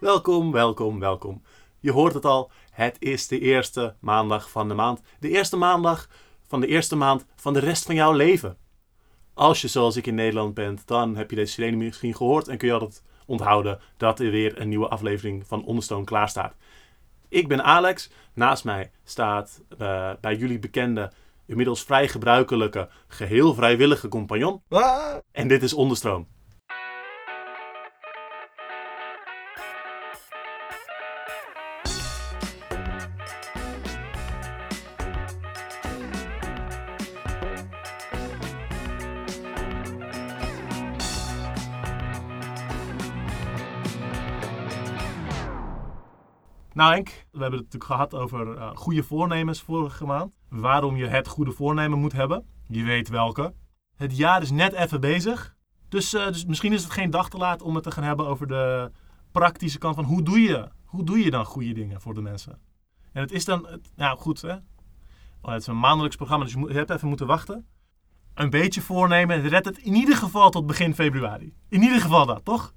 Welkom, welkom, welkom. Je hoort het al, het is de eerste maandag van de maand. De eerste maandag van de eerste maand van de rest van jouw leven. Als je zoals ik in Nederland bent, dan heb je deze sirene misschien gehoord en kun je altijd onthouden dat er weer een nieuwe aflevering van Onderstone klaar staat. Ik ben Alex, naast mij staat uh, bij jullie bekende, inmiddels vrij gebruikelijke, geheel vrijwillige compagnon. En dit is Onderstroom. Nou Henk, we hebben het natuurlijk gehad over uh, goede voornemens vorige maand. Waarom je het goede voornemen moet hebben. Je weet welke. Het jaar is net even bezig. Dus, uh, dus misschien is het geen dag te laat om het te gaan hebben over de praktische kant van hoe doe je, hoe doe je dan goede dingen voor de mensen. En het is dan, nou goed hè. Oh, het is een maandelijks programma, dus je, moet, hebt even moeten wachten. Een beetje voornemen, red het in ieder geval tot begin februari. In ieder geval dat, toch?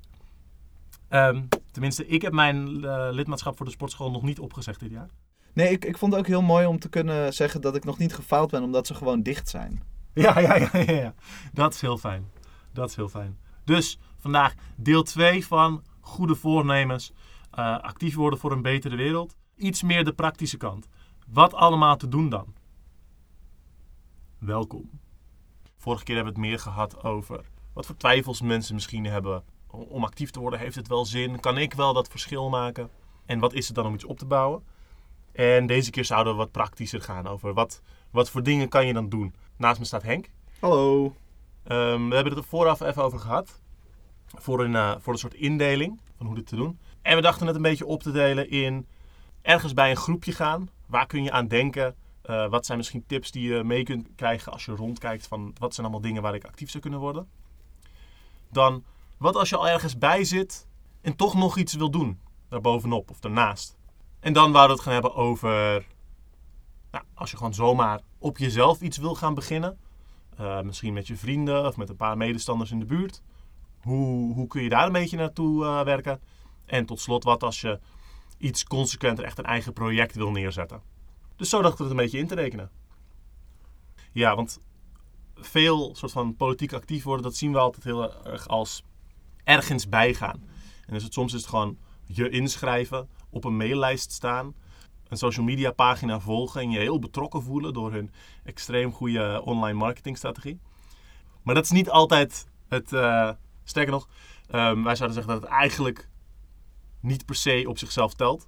Um, tenminste, ik heb mijn uh, lidmaatschap voor de sportschool nog niet opgezegd dit jaar. Nee, ik, ik vond het ook heel mooi om te kunnen zeggen dat ik nog niet gefaald ben, omdat ze gewoon dicht zijn. Ja, ja, ja, ja, ja. Dat is heel fijn. Dat is heel fijn. Dus vandaag deel 2 van goede voornemens. Uh, actief worden voor een betere wereld. Iets meer de praktische kant. Wat allemaal te doen dan? Welkom. Vorige keer hebben we het meer gehad over wat voor twijfels mensen misschien hebben om actief te worden, heeft het wel zin? Kan ik wel dat verschil maken? En wat is het dan om iets op te bouwen? En deze keer zouden we wat praktischer gaan over wat, wat voor dingen kan je dan doen. Naast me staat Henk. Hallo. Um, we hebben het er vooraf even over gehad. Voor een, uh, voor een soort indeling van hoe dit te doen. En we dachten het een beetje op te delen in ergens bij een groepje gaan. Waar kun je aan denken? Uh, wat zijn misschien tips die je mee kunt krijgen als je rondkijkt van wat zijn allemaal dingen waar ik actief zou kunnen worden? Dan wat als je al ergens bij zit en toch nog iets wil doen? Daarbovenop of daarnaast. En dan wouden we het gaan hebben over. Nou, als je gewoon zomaar op jezelf iets wil gaan beginnen. Uh, misschien met je vrienden of met een paar medestanders in de buurt. Hoe, hoe kun je daar een beetje naartoe uh, werken? En tot slot, wat als je iets consequenter echt een eigen project wil neerzetten? Dus zo dachten we het een beetje in te rekenen. Ja, want veel soort van politiek actief worden, dat zien we altijd heel erg als ergens bij gaan. En dus het, soms is het gewoon je inschrijven, op een maillijst staan, een social media pagina volgen en je heel betrokken voelen door hun extreem goede online marketingstrategie. Maar dat is niet altijd het. Uh, sterker nog, um, wij zouden zeggen dat het eigenlijk niet per se op zichzelf telt.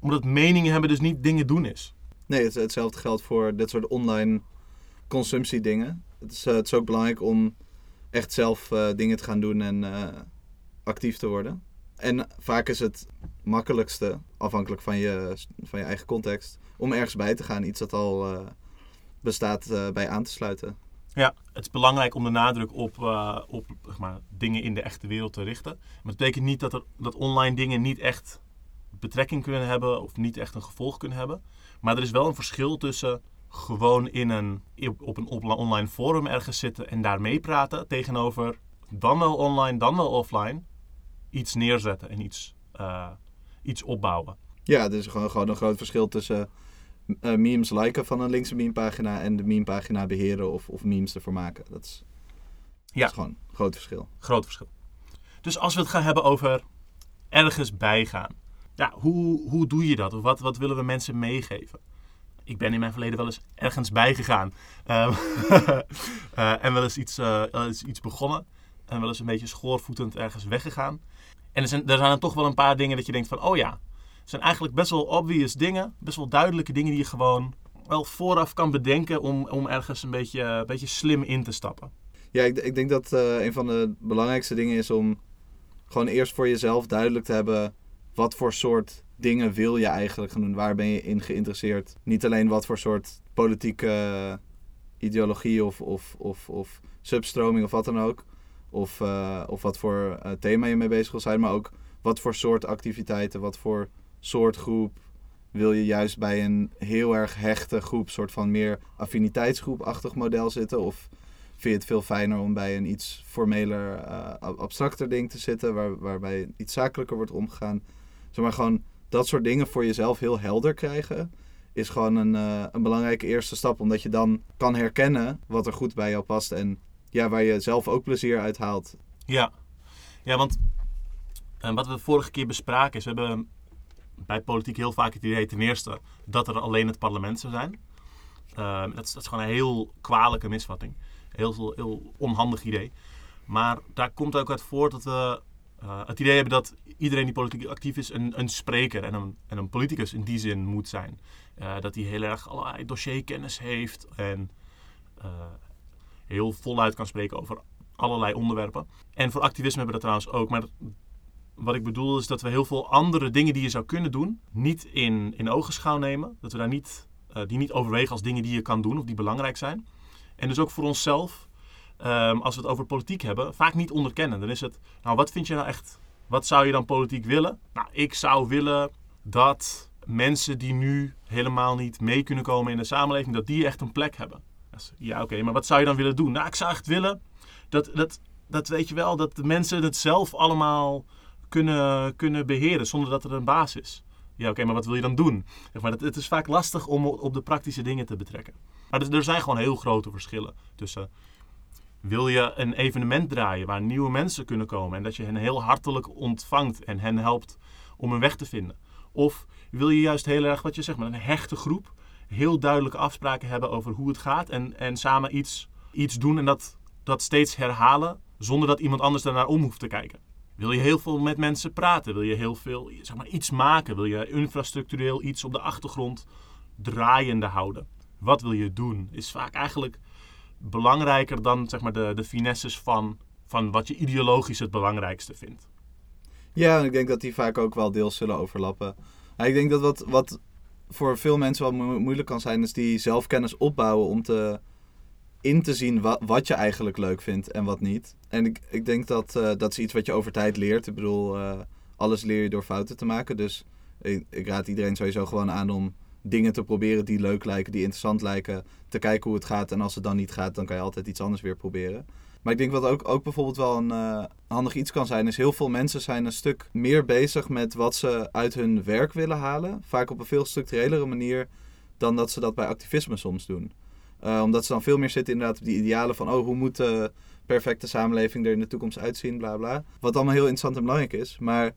Omdat meningen hebben dus niet dingen doen is. Nee, het, hetzelfde geldt voor dit soort online consumptiedingen. Het is, uh, het is ook belangrijk om echt zelf uh, dingen te gaan doen en uh, actief te worden. En vaak is het makkelijkste, afhankelijk van je, van je eigen context, om ergens bij te gaan. Iets dat al uh, bestaat bij aan te sluiten. Ja, het is belangrijk om de nadruk op, op zeg maar, dingen in de echte wereld te richten. Maar dat betekent niet dat, er, dat online dingen niet echt betrekking kunnen hebben of niet echt een gevolg kunnen hebben. Maar er is wel een verschil tussen gewoon in een, op een online forum ergens zitten en daar meepraten tegenover dan wel online, dan wel offline iets neerzetten en iets, uh, iets opbouwen. Ja, er is gewoon, gewoon een groot verschil tussen uh, memes liken van een linkse memepagina en de memepagina beheren of, of memes ervoor maken. Dat is, ja. dat is gewoon een groot verschil. Groot verschil. Dus als we het gaan hebben over ergens bijgaan. Ja, hoe, hoe doe je dat? Of wat, wat willen we mensen meegeven? Ik ben in mijn verleden wel eens ergens bijgegaan. Um, uh, en wel eens iets, uh, iets begonnen. En wel eens een beetje schoorvoetend ergens weggegaan. En er zijn, er zijn dan toch wel een paar dingen dat je denkt van, oh ja. Het zijn eigenlijk best wel obvious dingen. Best wel duidelijke dingen die je gewoon wel vooraf kan bedenken om, om ergens een beetje, een beetje slim in te stappen. Ja, ik, ik denk dat een van de belangrijkste dingen is om gewoon eerst voor jezelf duidelijk te hebben wat voor soort dingen wil je eigenlijk gaan doen? Waar ben je in geïnteresseerd? Niet alleen wat voor soort politieke ideologie of, of, of, of substroming of wat dan ook. Of, uh, of wat voor uh, thema je mee bezig wil zijn. Maar ook wat voor soort activiteiten, wat voor soort groep wil je juist bij een heel erg hechte groep, soort van meer affiniteitsgroepachtig model zitten? Of vind je het veel fijner om bij een iets formeler, eh, ab- abstracter ding te zitten, waar, waarbij iets zakelijker wordt omgegaan. Zeg maar gewoon dat soort dingen voor jezelf heel helder krijgen, is gewoon een, eh, een belangrijke eerste stap, omdat je dan kan herkennen wat er goed bij jou past en ja, waar je zelf ook plezier uit haalt. Ja, ja want eh, wat we de vorige keer bespraken is, we hebben bij politiek heel vaak het idee ten eerste dat er alleen het parlement zou zijn. Eh, dat, is, dat is gewoon een heel kwalijke misvatting. Heel, heel, heel onhandig idee. Maar daar komt ook uit voort dat we eh, het idee hebben dat iedereen die politiek actief is een, een spreker en een, en een politicus in die zin moet zijn. Eh, dat hij heel erg allerlei dossierkennis heeft en eh, heel voluit kan spreken over allerlei onderwerpen. En voor activisme hebben we dat trouwens ook. Maar wat ik bedoel is dat we heel veel andere dingen die je zou kunnen doen, niet in, in ogenschouw nemen. Dat we daar niet, die niet overwegen als dingen die je kan doen of die belangrijk zijn. En dus ook voor onszelf, ehm, als we het over politiek hebben, vaak niet onderkennen. Dan is het, nou wat vind je nou echt, wat zou je dan politiek willen? Nou, ik zou willen dat mensen die nu helemaal niet mee kunnen komen in de samenleving, dat die echt een plek hebben. Ja, oké, maar wat zou je dan willen doen? Nou, ik zou echt willen dat, dat, dat weet je wel, dat de mensen het zelf allemaal kunnen, kunnen beheren zonder dat er een baas is. Ja, oké, maar wat wil je dan doen? Maar, het, is vaak lastig om op de praktische dingen te betrekken. Maar er zijn gewoon heel grote verschillen tussen. Wil je een evenement draaien waar nieuwe mensen kunnen komen en dat je hen heel hartelijk ontvangt en hen helpt om een weg te vinden? Of wil je juist heel erg, wat je zegt, met een hechte groep heel duidelijke afspraken hebben over hoe het gaat en, en samen iets, iets doen en dat, dat steeds herhalen zonder dat iemand anders daarnaar om hoeft te kijken? Wil je heel veel met mensen praten? Wil je heel veel zeg maar, iets maken? Wil je infrastructureel iets op de achtergrond draaiende houden? Wat wil je doen? Is vaak eigenlijk belangrijker dan zeg maar, de, de finesses van, van wat je ideologisch het belangrijkste vindt. Ja, ik denk dat die vaak ook wel deels zullen overlappen. Ik denk dat wat, wat voor veel mensen wel mo- moeilijk kan zijn, is die zelfkennis opbouwen om te in te zien wa- wat je eigenlijk leuk vindt en wat niet. En ik, ik denk dat eh, dat is iets wat je over tijd leert. Ik bedoel, eh, alles leer je door fouten te maken. Dus ik, ik raad iedereen sowieso gewoon aan om dingen te proberen die leuk lijken, die interessant lijken. Te kijken hoe het gaat. En als het dan niet gaat, dan kan je altijd iets anders weer proberen. Maar ik denk wat ook, ook bijvoorbeeld wel een eh, handig iets kan zijn, is heel veel mensen zijn een stuk meer bezig met wat ze uit hun werk willen halen. Vaak op een veel structurelere manier dan dat ze dat bij activisme soms doen. Eh, omdat ze dan veel meer zitten inderdaad op die idealen van, oh, hoe moet de perfecte samenleving er in de toekomst uitzien, bla bla. Wat allemaal heel interessant en belangrijk is. Maar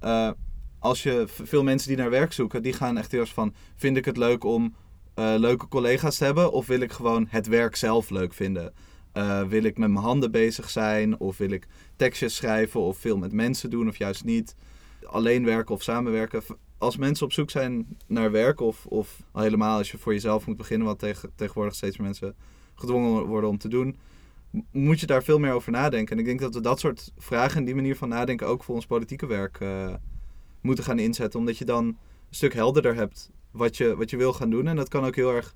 eh, als je veel mensen die naar werk zoeken, die gaan echt erg van, vind ik het leuk om eh, leuke collega's te hebben? Of wil ik gewoon het werk zelf leuk vinden? Eh, wil ik met mijn handen bezig zijn? Of wil ik tekstjes schrijven? Of veel met mensen doen? Of juist niet? Alleen werken of samenwerken? Als mensen op zoek zijn naar werk, of, of al helemaal als je voor jezelf moet beginnen, wat tegen, tegenwoordig steeds meer mensen gedwongen worden om te doen, moet je daar veel meer over nadenken. En ik denk dat we dat soort vragen en die manier van nadenken ook voor ons politieke werk eh, moeten gaan inzetten. Omdat je dan een stuk helderder hebt wat je, wat je wil gaan doen. En dat kan ook heel erg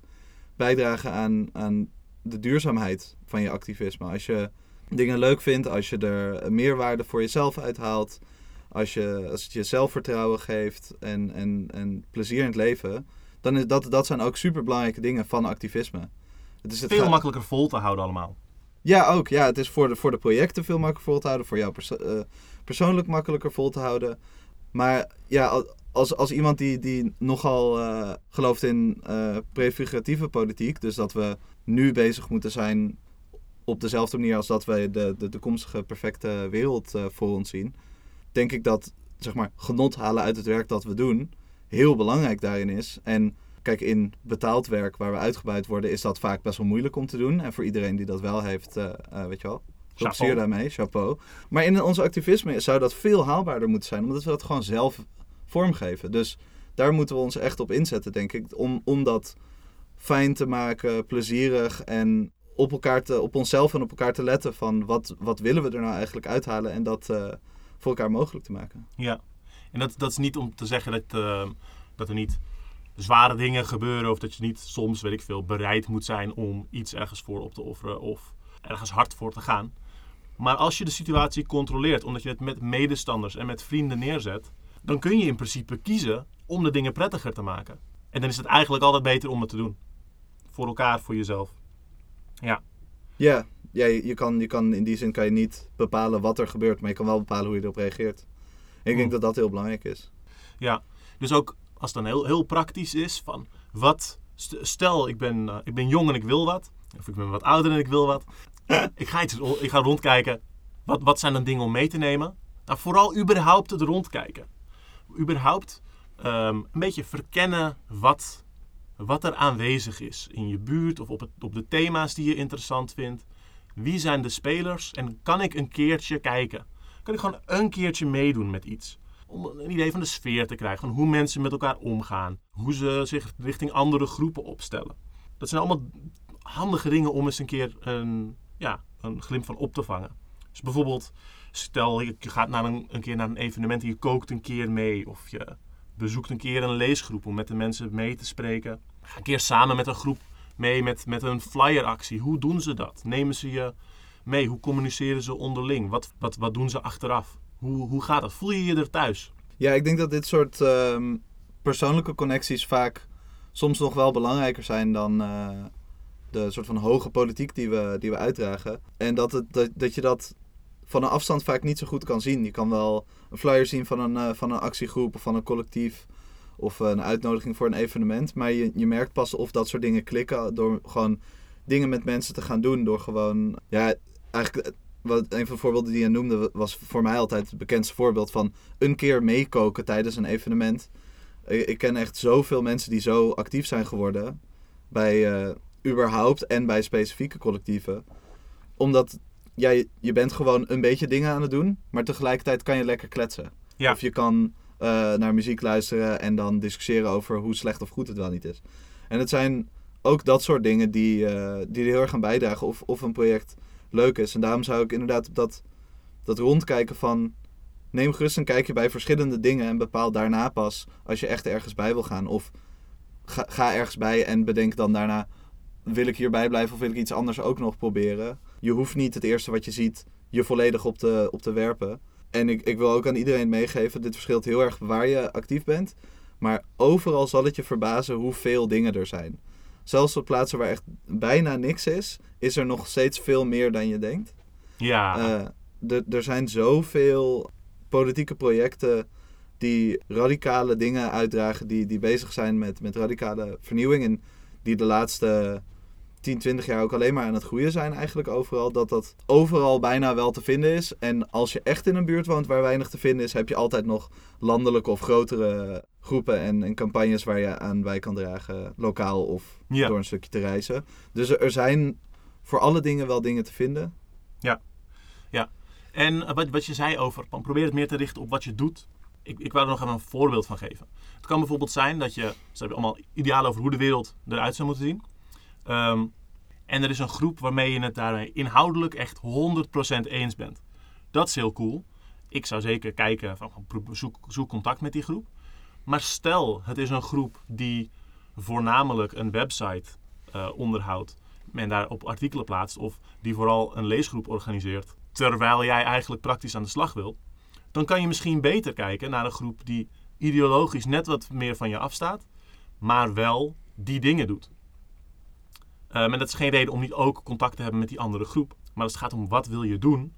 bijdragen aan, aan de duurzaamheid van je activisme. Als je dingen leuk vindt, als je er meerwaarde voor jezelf uithaalt, als, je, als het je zelfvertrouwen geeft en, en, en plezier in het leven, dan is dat, dat zijn ook superbelangrijke dingen van activisme. Het is het Veel makkelijker vol te houden allemaal. ja, ook. Ja, het is voor de, voor de projecten veel makkelijker vol te houden. Voor jou perso- eh, persoonlijk makkelijker vol te houden. Maar ja, al- als, als iemand die, die nogal eh, gelooft in eh, prefiguratieve politiek. Dus dat we nu bezig moeten zijn op dezelfde manier als dat wij de, de toekomstige perfecte wereld eh, voor ons zien. Denk ik dat zeg maar, genot halen uit het werk dat we doen heel belangrijk daarin is. En Kijk, in betaald werk waar we uitgebuit worden, is dat vaak best wel moeilijk om te doen. En voor iedereen die dat wel heeft, weet je wel, Chapeau. plezier daarmee, chapeau. Maar in ons activisme zou dat veel haalbaarder moeten zijn, omdat we dat gewoon zelf vormgeven. Dus daar moeten we ons echt op inzetten, denk ik, om, om dat fijn te maken, plezierig en op, elkaar te, op onszelf en op elkaar te letten van wat, wat willen we er nou eigenlijk uithalen en dat eh, voor elkaar mogelijk te maken. Ja. En dat, dat is niet om te zeggen dat, eh, dat er niet zware dingen gebeuren of dat je niet soms, weet ik veel, bereid moet zijn om iets ergens voor op te offeren of ergens hard voor te gaan. Maar als je de situatie controleert, omdat je het met medestanders en met vrienden neerzet, dan kun je in principe kiezen om de dingen prettiger te maken. En dan is het eigenlijk altijd beter om het te doen. Voor elkaar, voor jezelf. Ja. Ja, ja, je, kan, je kan in die zin kan je niet bepalen wat er gebeurt, maar je kan wel bepalen hoe je erop reageert. En ik denk Hmm. dat dat heel belangrijk is. Ja, dus ook als het dan heel, heel praktisch is van wat, st- stel ik ben, eh, ik ben jong en ik wil wat, of ik ben wat ouder en ik wil wat. ik, ga ik ga rondkijken, wat, wat zijn dan dingen om mee te nemen? Nou, vooral überhaupt het rondkijken. Überhaupt ehm, een beetje verkennen wat, wat er aanwezig is in je buurt of op, het, op de thema's die je interessant vindt. Wie zijn de spelers en kan ik een keertje kijken? Kan ik gewoon een keertje meedoen met iets? Om een idee van de sfeer te krijgen, van hoe mensen met elkaar omgaan, hoe ze zich richting andere groepen opstellen. Dat zijn allemaal handige dingen om eens een keer een, ja, een glimp van op te vangen. Dus bijvoorbeeld, stel je gaat naar een, een keer naar een evenement en je kookt een keer mee, of je bezoekt een keer een leesgroep om met de mensen mee te spreken. Ga een keer samen met een groep mee met, met een flyeractie. Hoe doen ze dat? Nemen ze je mee? Hoe communiceren ze onderling? Wat, wat, wat doen ze achteraf? Hoe, hoe gaat dat? Voel je je er thuis? Ja, ik denk dat dit soort ehm, persoonlijke connecties vaak soms nog wel belangrijker zijn dan eh, de soort van hoge politiek die we, die we uitdragen. En dat, het, dat, dat je dat van een afstand vaak niet zo goed kan zien. Je kan wel een flyer zien van een, eh, van een actiegroep of van een collectief of een uitnodiging voor een evenement. Maar je, je merkt pas of dat soort dingen klikken door gewoon dingen met mensen te gaan doen. Door gewoon, ja, eigenlijk wat, een van de voorbeelden die je noemde was voor mij altijd het bekendste voorbeeld van een keer meekoken tijdens een evenement. Ik, ik ken echt zoveel mensen die zo actief zijn geworden bij eh, überhaupt en bij specifieke collectieven. Omdat ja, je, je bent gewoon een beetje dingen aan het doen, maar tegelijkertijd kan je lekker kletsen. Ja. Of je kan eh, naar muziek luisteren en dan discussiëren over hoe slecht of goed het wel niet is. En het zijn ook dat soort dingen die, eh, die er heel erg aan bijdragen of, of een project leuk is. En daarom zou ik inderdaad op dat, dat rondkijken van... Neem gerust een kijkje bij verschillende dingen en bepaal daarna pas als je echt ergens bij wil gaan. Of ga, ga ergens bij en bedenk dan daarna, wil ik hierbij blijven of wil ik iets anders ook nog proberen. Je hoeft niet het eerste wat je ziet je volledig op te, op te werpen. En ik, ik wil ook aan iedereen meegeven, dit verschilt heel erg waar je actief bent. Maar overal zal het je verbazen hoeveel dingen er zijn. Zelfs op plaatsen waar echt bijna niks is, is er nog steeds veel meer dan je denkt. Ja, er- er zijn zoveel politieke projecten die radicale dingen uitdragen, die, die bezig zijn met, met radicale vernieuwing. En die de laatste 10, 20 jaar ook alleen maar aan het groeien zijn eigenlijk overal. Dat dat overal bijna wel te vinden is. En als je echt in een buurt woont waar weinig te vinden is, heb je altijd nog landelijke of grotere groepen en, en campagnes waar je aan bij kan dragen, lokaal of Ja. door een stukje te reizen. Dus er, zijn voor alle dingen wel dingen te vinden. En wat, wat je zei over, probeer het meer te richten op wat je doet. Ik, ik wou er nog even een voorbeeld van geven. Het kan bijvoorbeeld zijn dat je, ze hebben allemaal idealen over hoe de wereld eruit zou moeten zien. Ehm, en er is een groep waarmee je het daarmee inhoudelijk echt 100% eens bent. Dat is heel cool. Ik zou zeker kijken, van, zoek, zoek contact met die groep. Maar stel, het is een groep die voornamelijk een website eh, onderhoudt en daarop artikelen plaatst, of die vooral een leesgroep organiseert, terwijl jij eigenlijk praktisch aan de slag wil, dan kan je misschien beter kijken naar een groep die ideologisch net wat meer van je afstaat, maar wel die dingen doet. Ehm, en dat is geen reden om niet ook contact te hebben met die andere groep. Maar als het gaat om wat wil je doen,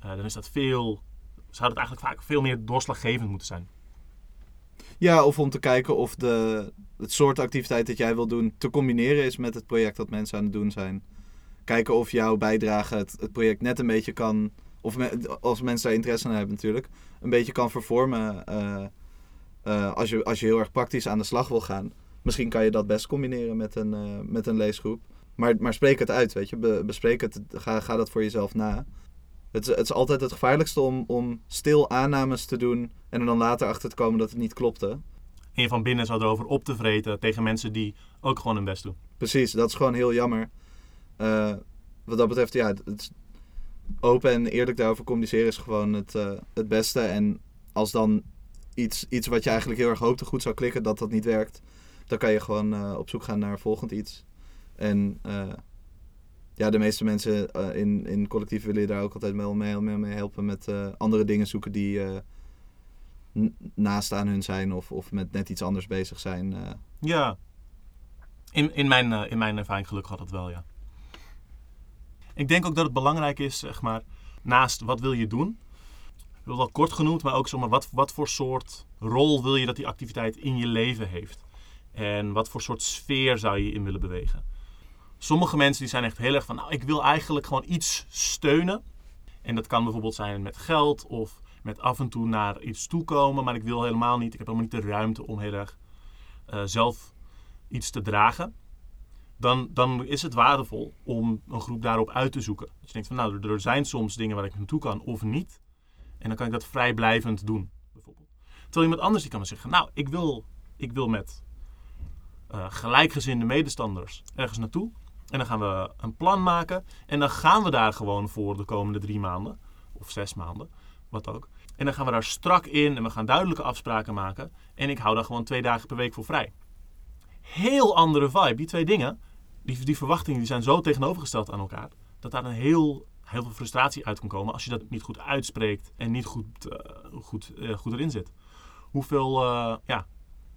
eh, dan is dat veel, zou dat eigenlijk vaak veel meer doorslaggevend moeten zijn. Ja, of om te kijken of de, het soort activiteit dat jij wil doen te combineren is met het project dat mensen aan het doen zijn. Kijken of jouw bijdrage het, project net een beetje kan, of als mensen daar interesse in hebben natuurlijk, een beetje kan vervormen eh, eh, als, je, als je heel erg praktisch aan de slag wil gaan. Misschien kan je dat best combineren met een, eh, met een leesgroep. Maar, maar spreek het uit, weet je. Be- bespreek het, ga, ga dat voor jezelf na. Het, is- het is altijd het gevaarlijkste om, om stil aannames te doen en er dan later achter te komen dat het niet klopte. En je van binnen zou erover op te vreten tegen mensen die ook gewoon hun best doen. Precies, dat is gewoon heel jammer. Eh, wat dat betreft, ja, het open en eerlijk daarover communiceren is gewoon het, eh, het beste. En als dan iets, iets wat je eigenlijk heel erg hoopte goed zou klikken, dat dat niet werkt, dan kan je gewoon eh, op zoek gaan naar volgend iets. En eh, ja, de meeste mensen eh, in, in collectief willen je daar ook altijd wel mee, mee, mee helpen met andere dingen zoeken die naast aan hun zijn of, of met net iets anders bezig zijn. Ja. In, in, mijn, in mijn ervaring gelukkig had het wel, ja. Ik denk ook dat het belangrijk is, zeg maar, naast wat wil je doen, wil wel kort genoemd, maar ook zomaar wat, wat voor soort rol wil je dat die activiteit in je leven heeft? En wat voor soort sfeer zou je in willen bewegen? Sommige mensen die zijn echt heel erg van, nou, ik wil eigenlijk gewoon iets steunen. En dat kan bijvoorbeeld zijn met geld of met af en toe naar iets toekomen, maar ik wil helemaal niet, ik heb helemaal niet de ruimte om heel erg uh, zelf iets te dragen. Dan, dan is het waardevol om een groep daarop uit te zoeken. Dus je denkt van, nou, er zijn soms dingen waar ik naartoe kan of niet. En dan kan ik dat vrijblijvend doen, bijvoorbeeld. Terwijl iemand anders die kan zeggen, nou, ik wil, ik wil met uh, gelijkgezinde medestanders ergens naartoe. En dan gaan we een plan maken. En dan gaan we daar gewoon voor de komende drie maanden. Of zes maanden, wat ook. En dan gaan we daar strak in en we gaan duidelijke afspraken maken. En ik hou daar gewoon twee dagen per week voor vrij. Heel andere vibe. Die twee dingen, die, die verwachtingen, die zijn zo tegenovergesteld aan elkaar. Dat daar een heel, heel veel frustratie uit kan komen als je dat niet goed uitspreekt en niet goed, uh, goed, uh, goed erin zit. Hoeveel, ja,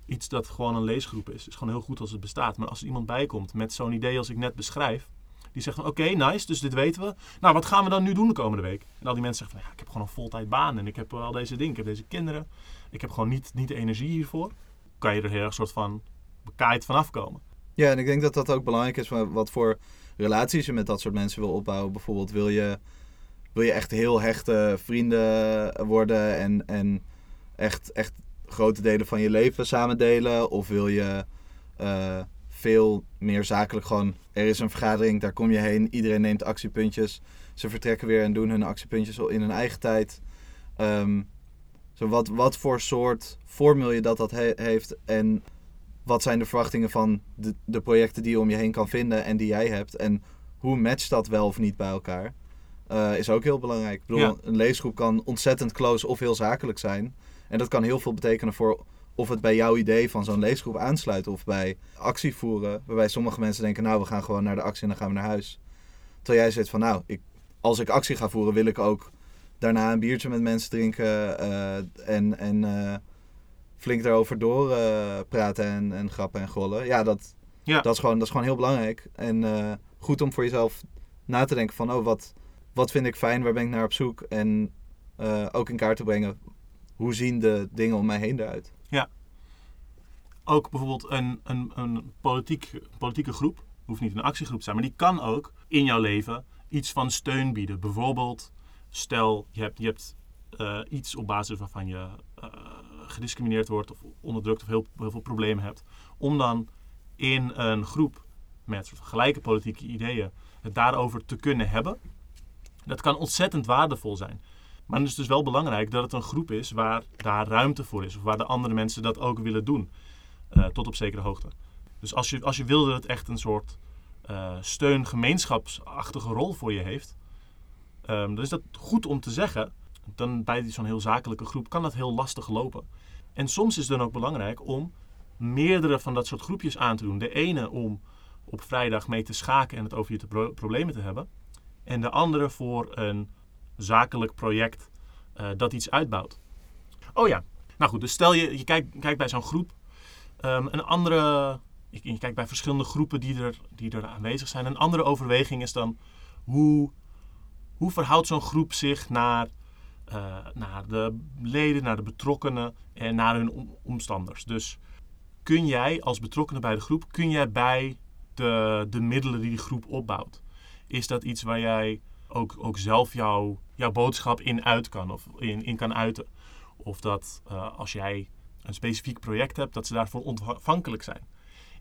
iets dat gewoon een leesgroep is, is gewoon heel goed als het bestaat. Maar als er iemand bij komt met zo'n idee als ik net beschrijf, die zegt van oké, nice, dus dit weten we. Nou, wat gaan we dan nu doen de komende week? En al die mensen zeggen van ja, ik heb gewoon een voltijd baan en ik heb al deze dingen, ik heb deze kinderen. Ik heb gewoon niet, niet de energie hiervoor. Kan je er heel erg soort van bekaaid vanaf komen. Ja, en ik denk dat dat ook belangrijk is wat voor relaties je met dat soort mensen wil opbouwen. Bijvoorbeeld wil je, wil je echt heel hechte vrienden worden en, en echt, echt grote delen van je leven samen delen? Of wil je uh, veel meer zakelijk gewoon, er is een vergadering, daar kom je heen, iedereen neemt actiepuntjes. Ze vertrekken weer en doen hun actiepuntjes in hun eigen tijd. Um, zo wat, wat voor soort formule je dat, dat he heeft en wat zijn de verwachtingen van de, de projecten die je om je heen kan vinden en die jij hebt. En hoe matcht dat wel of niet bij elkaar? Uh, is ook heel belangrijk. Ik bedoel, Ja. een leesgroep kan ontzettend close of heel zakelijk zijn. En dat kan heel veel betekenen voor of het bij jouw idee van zo'n leesgroep aansluit of bij actie voeren. Waarbij sommige mensen denken, nou we gaan gewoon naar de actie en dan gaan we naar huis. Terwijl jij zegt van, nou, ik, als ik actie ga voeren wil ik ook daarna een biertje met mensen drinken eh, en, en eh, flink daarover door eh, praten en, en grappen en gollen. Ja, dat, Ja. dat, is gewoon, dat is gewoon heel belangrijk. En goed om voor jezelf na te denken van, oh, wat, wat vind ik fijn, waar ben ik naar op zoek? En ook in kaart te brengen, hoe zien de dingen om mij heen eruit? Ook bijvoorbeeld een, een, een politiek, politieke groep, hoeft niet een actiegroep te zijn, maar die kan ook in jouw leven iets van steun bieden. Bijvoorbeeld, stel je hebt, je hebt eh, iets op basis waarvan je eh, gediscrimineerd wordt of onderdrukt of heel, heel veel problemen hebt, om dan in een groep met gelijke politieke ideeën het daarover te kunnen hebben. Dat kan ontzettend waardevol zijn. Maar het is dus wel belangrijk dat het een groep is waar daar ruimte voor is. Of waar de andere mensen dat ook willen doen. eh, tot op zekere hoogte. Dus als je, als je wil dat het echt een soort eh steun gemeenschapsachtige rol voor je heeft. ehm, dan is dat goed om te zeggen. Dan bij zo'n heel zakelijke groep kan dat heel lastig lopen. En soms is het dan ook belangrijk om meerdere van dat soort groepjes aan te doen. De ene om op vrijdag mee te schaken en het over je te pro- problemen te hebben. En de andere voor een zakelijk project eh, dat iets uitbouwt. Oh ja, nou goed, dus stel je, je kijkt, kijkt bij zo'n groep. ehm, een andere, je, je kijkt bij verschillende groepen die er, die er aanwezig zijn. Een andere overweging is dan hoe, hoe verhoudt zo'n groep zich naar, eh, naar de leden, naar de betrokkenen en naar hun om- omstanders. Dus kun jij als betrokkenen bij de groep, kun jij bij de, de middelen die die groep opbouwt, is dat iets waar jij ook, ook zelf jouw, jouw boodschap in uit kan of in, in kan uiten? Of dat eh, als jij een specifiek project hebt, dat ze daarvoor ontvankelijk zijn.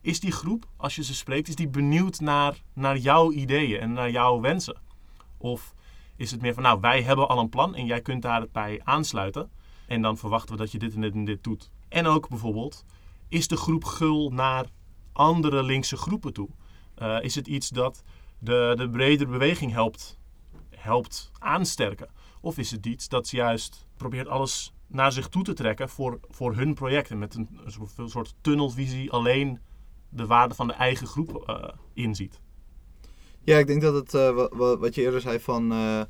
Is die groep, als je ze spreekt, is die benieuwd naar, naar jouw ideeën en naar jouw wensen? Of is het meer van, nou, wij hebben al een plan en jij kunt daarbij aansluiten. En dan verwachten we dat je dit en dit en dit doet. En ook bijvoorbeeld, is de groep gul naar andere linkse groepen toe? Eh, is het iets dat de, de bredere beweging helpt, helpt aansterken? Of is het iets dat juist probeert alles naar zich toe te trekken voor, voor hun projecten met een, soort- tunnelvisie alleen de waarde van de eigen groep eh, inziet? Ja, ik denk dat het, eh, wa- wa- wat je eerder zei van, eh,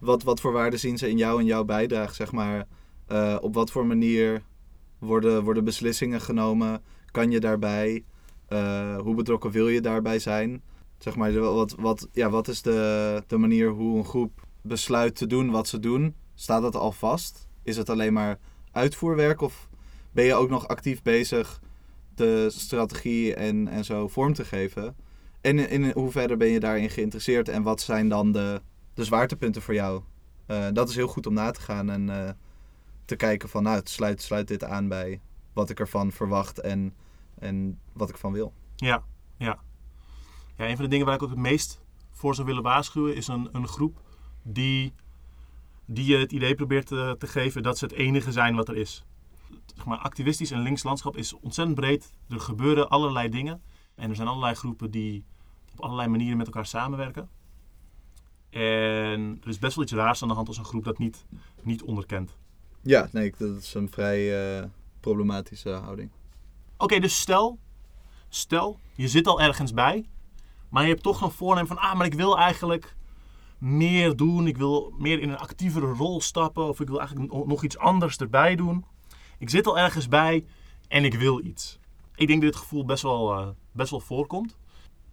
wat, wat voor waarde zien ze in jou en jouw bijdrage, zeg maar. Op wat voor manier worden, worden beslissingen genomen? Kan je daarbij? Hoe betrokken wil je daarbij zijn? Zeg maar, wat, wat, ja, wat is de, de manier hoe een groep besluit te doen wat ze doen? Staat dat al vast? Is het alleen maar uitvoerwerk of ben je ook nog actief bezig de strategie en, en zo vorm te geven? En in, in hoeverre ben je daarin geïnteresseerd en wat zijn dan de, de zwaartepunten voor jou? Eh, dat is heel goed om na te gaan en eh, te kijken van, nou, sluit, sluit dit aan bij wat ik ervan verwacht en, en wat ik van wil. Ja, ja. Ja, een van de dingen waar ik ook het meest voor zou willen waarschuwen is een, een groep die, die je het idee probeert te, te geven dat ze het enige zijn wat er is. Zeg maar, activistisch en links landschap is ontzettend breed. Er gebeuren allerlei dingen. En er zijn allerlei groepen die op allerlei manieren met elkaar samenwerken. En er is best wel iets raars aan de hand als een groep dat niet, niet onderkent. Ja, nee, dat is een vrij eh, problematische houding. Oké, dus stel, stel, je zit al ergens bij, maar je hebt toch een voornemen van, ah, maar ik wil eigenlijk meer doen, ik wil meer in een actievere rol stappen, of ik wil eigenlijk no- nog iets anders erbij doen. Ik zit al ergens bij en ik wil iets. Ik denk dat dit gevoel best wel, eh, best wel voorkomt.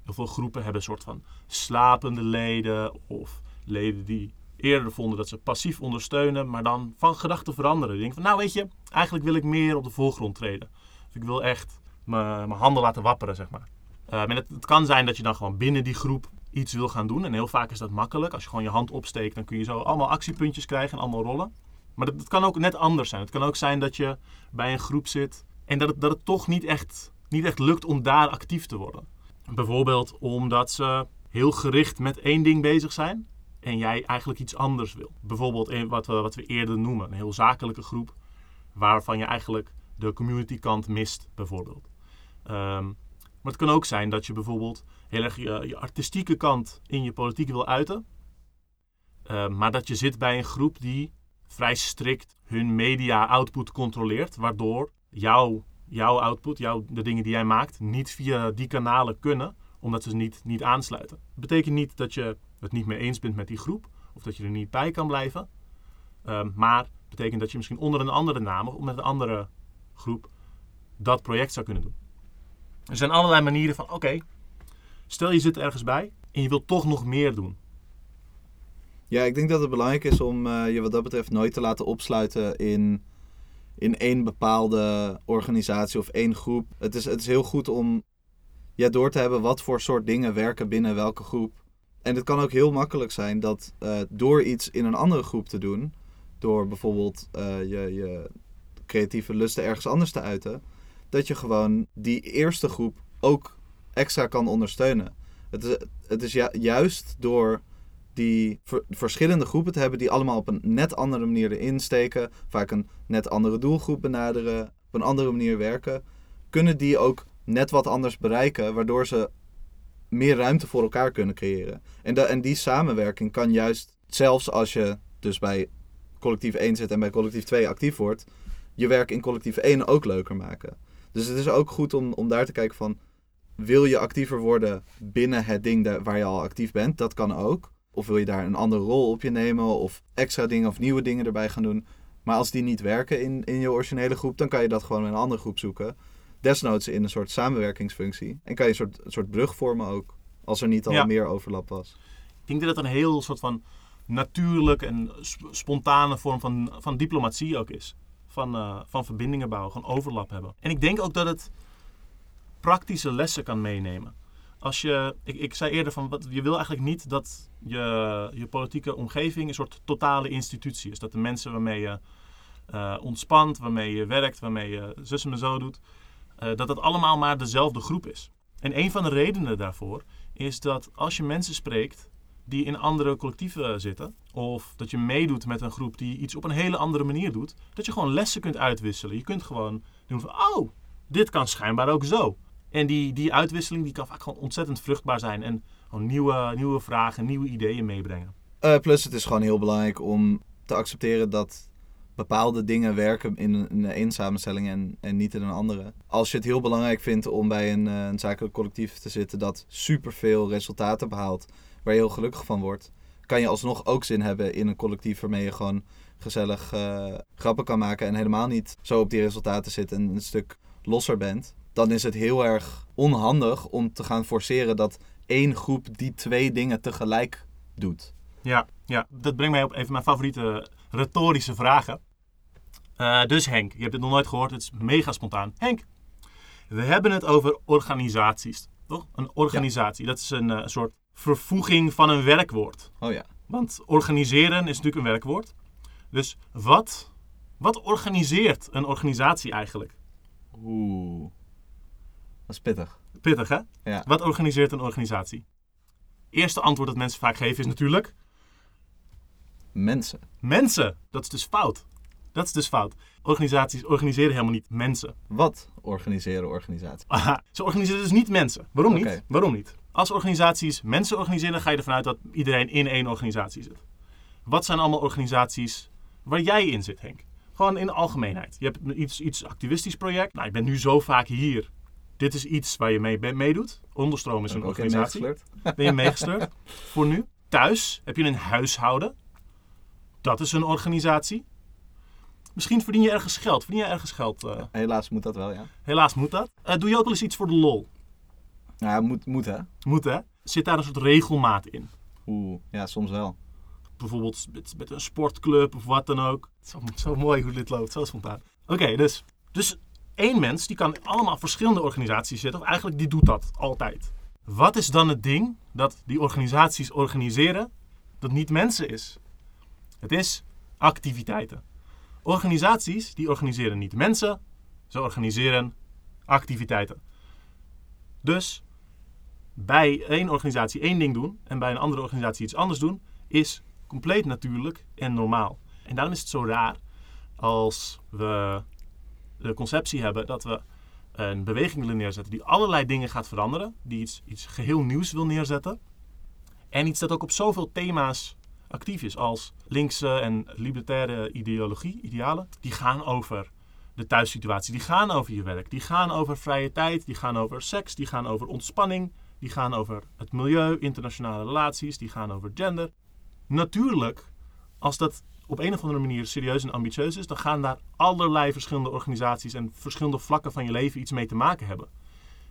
Heel veel groepen hebben een soort van slapende leden, of leden die eerder vonden dat ze passief ondersteunen, maar dan van gedachten veranderen. Die denken van, nou weet je, eigenlijk wil ik meer op de voorgrond treden. Of ik wil echt mijn handen laten wapperen, zeg maar. Eh, en het, het kan zijn dat je dan gewoon binnen die groep iets wil gaan doen. En heel vaak is dat makkelijk. Als je gewoon je hand opsteekt, dan kun je zo allemaal actiepuntjes krijgen en allemaal rollen. Maar dat, dat kan ook net anders zijn. Het kan ook zijn dat je bij een groep zit en dat het, dat het toch niet echt, niet echt lukt om daar actief te worden. Bijvoorbeeld omdat ze heel gericht met één ding bezig zijn en jij eigenlijk iets anders wil. Bijvoorbeeld wat we, wat we eerder noemen, een heel zakelijke groep, waarvan je eigenlijk de community kant mist, bijvoorbeeld. Ehm, maar het kan ook zijn dat je bijvoorbeeld heel erg je, artistieke kant in je politiek wil uiten, Ehm, maar dat je zit bij een groep die vrij strikt hun media output controleert, waardoor jouw, jouw output, jouw, de dingen die jij maakt, niet via die kanalen kunnen, omdat ze niet, niet aansluiten. Dat betekent niet dat je het niet mee eens bent met die groep, of dat je er niet bij kan blijven, Ehm, maar betekent dat je misschien onder een andere naam of met een andere groep dat project zou kunnen doen. Er zijn allerlei manieren van, oké, stel je zit ergens bij en je wilt toch nog meer doen. Ja, ik denk dat het belangrijk is om eh, je wat dat betreft nooit te laten opsluiten in, in één bepaalde organisatie of één groep. Het is, het is heel goed om ja, door te hebben wat voor soort dingen werken binnen welke groep. En het kan ook heel makkelijk zijn dat eh, door iets in een andere groep te doen, door bijvoorbeeld eh, je, je creatieve lusten ergens anders te uiten, dat je gewoon die eerste groep ook extra kan ondersteunen. Het is, het is ju- juist door die ver- verschillende groepen te hebben die allemaal op een net andere manier erin steken, vaak een net andere doelgroep benaderen, op een andere manier werken, kunnen die ook net wat anders bereiken, waardoor ze meer ruimte voor elkaar kunnen creëren. En, en die samenwerking kan juist, zelfs als je dus bij collectief 1 zit en bij collectief 2 actief wordt, je werk in collectief 1 ook leuker maken. Dus het is ook goed om, om daar te kijken van, wil je actiever worden binnen het ding waar je al actief bent? Dat kan ook. Of wil je daar een andere rol op je nemen of extra dingen of nieuwe dingen erbij gaan doen. Maar als die niet werken in, in je originele groep, dan kan je dat gewoon in een andere groep zoeken. Desnoods in een soort samenwerkingsfunctie. En kan je een soort, een soort brug vormen ook. Als er niet al Ja. meer overlap was. Ik denk dat het een heel soort van natuurlijk en sp- spontane vorm van, van diplomatie ook is. Van, eh, van verbindingen bouwen, gewoon overlap hebben. En ik denk ook dat het praktische lessen kan meenemen. Als je, ik, ik zei eerder van, wat, je wil eigenlijk niet dat je, je politieke omgeving een soort totale institutie is. Dat de mensen waarmee je eh, ontspant, waarmee je werkt, waarmee je zus en zo doet, eh, dat het allemaal maar dezelfde groep is. En een van de redenen daarvoor is dat als je mensen spreekt die in andere collectieven zitten, of dat je meedoet met een groep die iets op een hele andere manier doet, dat je gewoon lessen kunt uitwisselen. Je kunt gewoon doen van, oh, dit kan schijnbaar ook zo. En die, die uitwisseling die kan vaak gewoon ontzettend vruchtbaar zijn en gewoon nieuwe, nieuwe vragen, nieuwe ideeën meebrengen. Eh, plus het is gewoon heel belangrijk om te accepteren dat bepaalde dingen werken in een, in samenstelling en, en niet in een andere. Als je het heel belangrijk vindt om bij een, eh, een zakelijk collectief te zitten dat superveel resultaten behaalt, waar je heel gelukkig van wordt, kan je alsnog ook zin hebben in een collectief waarmee je gewoon gezellig eh, grappen kan maken en helemaal niet zo op die resultaten zit en een stuk losser bent. Dan is het heel erg onhandig om te gaan forceren dat één groep die twee dingen tegelijk doet. Ja, ja, dat brengt mij op een van mijn favoriete retorische vragen. Eh, dus Henk, je hebt dit nog nooit gehoord, het is mega spontaan. Henk, we hebben het over organisaties, toch? Een organisatie, dat is een eh, soort vervoeging van een werkwoord. Oh ja. Want organiseren is natuurlijk een werkwoord. Dus wat, wat organiseert een organisatie eigenlijk? Oeh. Dat is pittig. Pittig, hè? Ja. Wat organiseert een organisatie? Eerste antwoord dat mensen vaak geven is natuurlijk Mensen. mensen. Dat is dus fout. Dat is dus fout. Organisaties organiseren helemaal niet mensen. Wat organiseren organisaties? Aha, ze organiseren dus niet mensen. Waarom niet? Waarom niet? Als organisaties mensen organiseren, ga je ervan uit dat iedereen in één organisatie zit. Wat zijn allemaal organisaties waar jij in zit, Henk? Gewoon in de algemeenheid. Je hebt iets, iets activistisch project. Nou, je bent nu zo vaak hier. Dit is iets waar je mee meedoet. Onderstroom is een organisatie. Ben je meegesleurd voor nu? Thuis heb je een huishouden. Dat is een organisatie. Misschien verdien je ergens geld. Verdien je ergens geld? eh, Helaas moet dat wel, ja. helaas moet dat. Eh, doe je ook wel eens iets voor de lol? Ja, moet, moet hè. Moet hè? Zit daar een soort regelmaat in? Oeh, ja, soms wel. Bijvoorbeeld met, met een sportclub of wat dan ook. Zo, zo mooi hoe dit loopt, zo spontaan. Oké, dus, dus één mens die kan allemaal verschillende organisaties zitten. Of eigenlijk die doet dat altijd. Wat is dan het ding dat die organisaties organiseren dat niet mensen is? Het is activiteiten. Organisaties die organiseren niet mensen, ze organiseren activiteiten. Dus bij één organisatie één ding doen en bij een andere organisatie iets anders doen, is compleet natuurlijk en normaal. En daarom is het zo raar als we de conceptie hebben dat we een beweging willen neerzetten die allerlei dingen gaat veranderen, die iets, iets geheel nieuws wil neerzetten. En iets dat ook op zoveel thema's actief is, als linkse en libertaire ideologie, idealen. Die gaan over de thuissituatie, die gaan over je werk, die gaan over vrije tijd, die gaan over seks, die gaan over ontspanning, die gaan over het milieu, internationale relaties, die gaan over gender. Natuurlijk, als dat op een of andere manier serieus en ambitieus is, dan gaan daar allerlei verschillende organisaties en verschillende vlakken van je leven iets mee te maken hebben.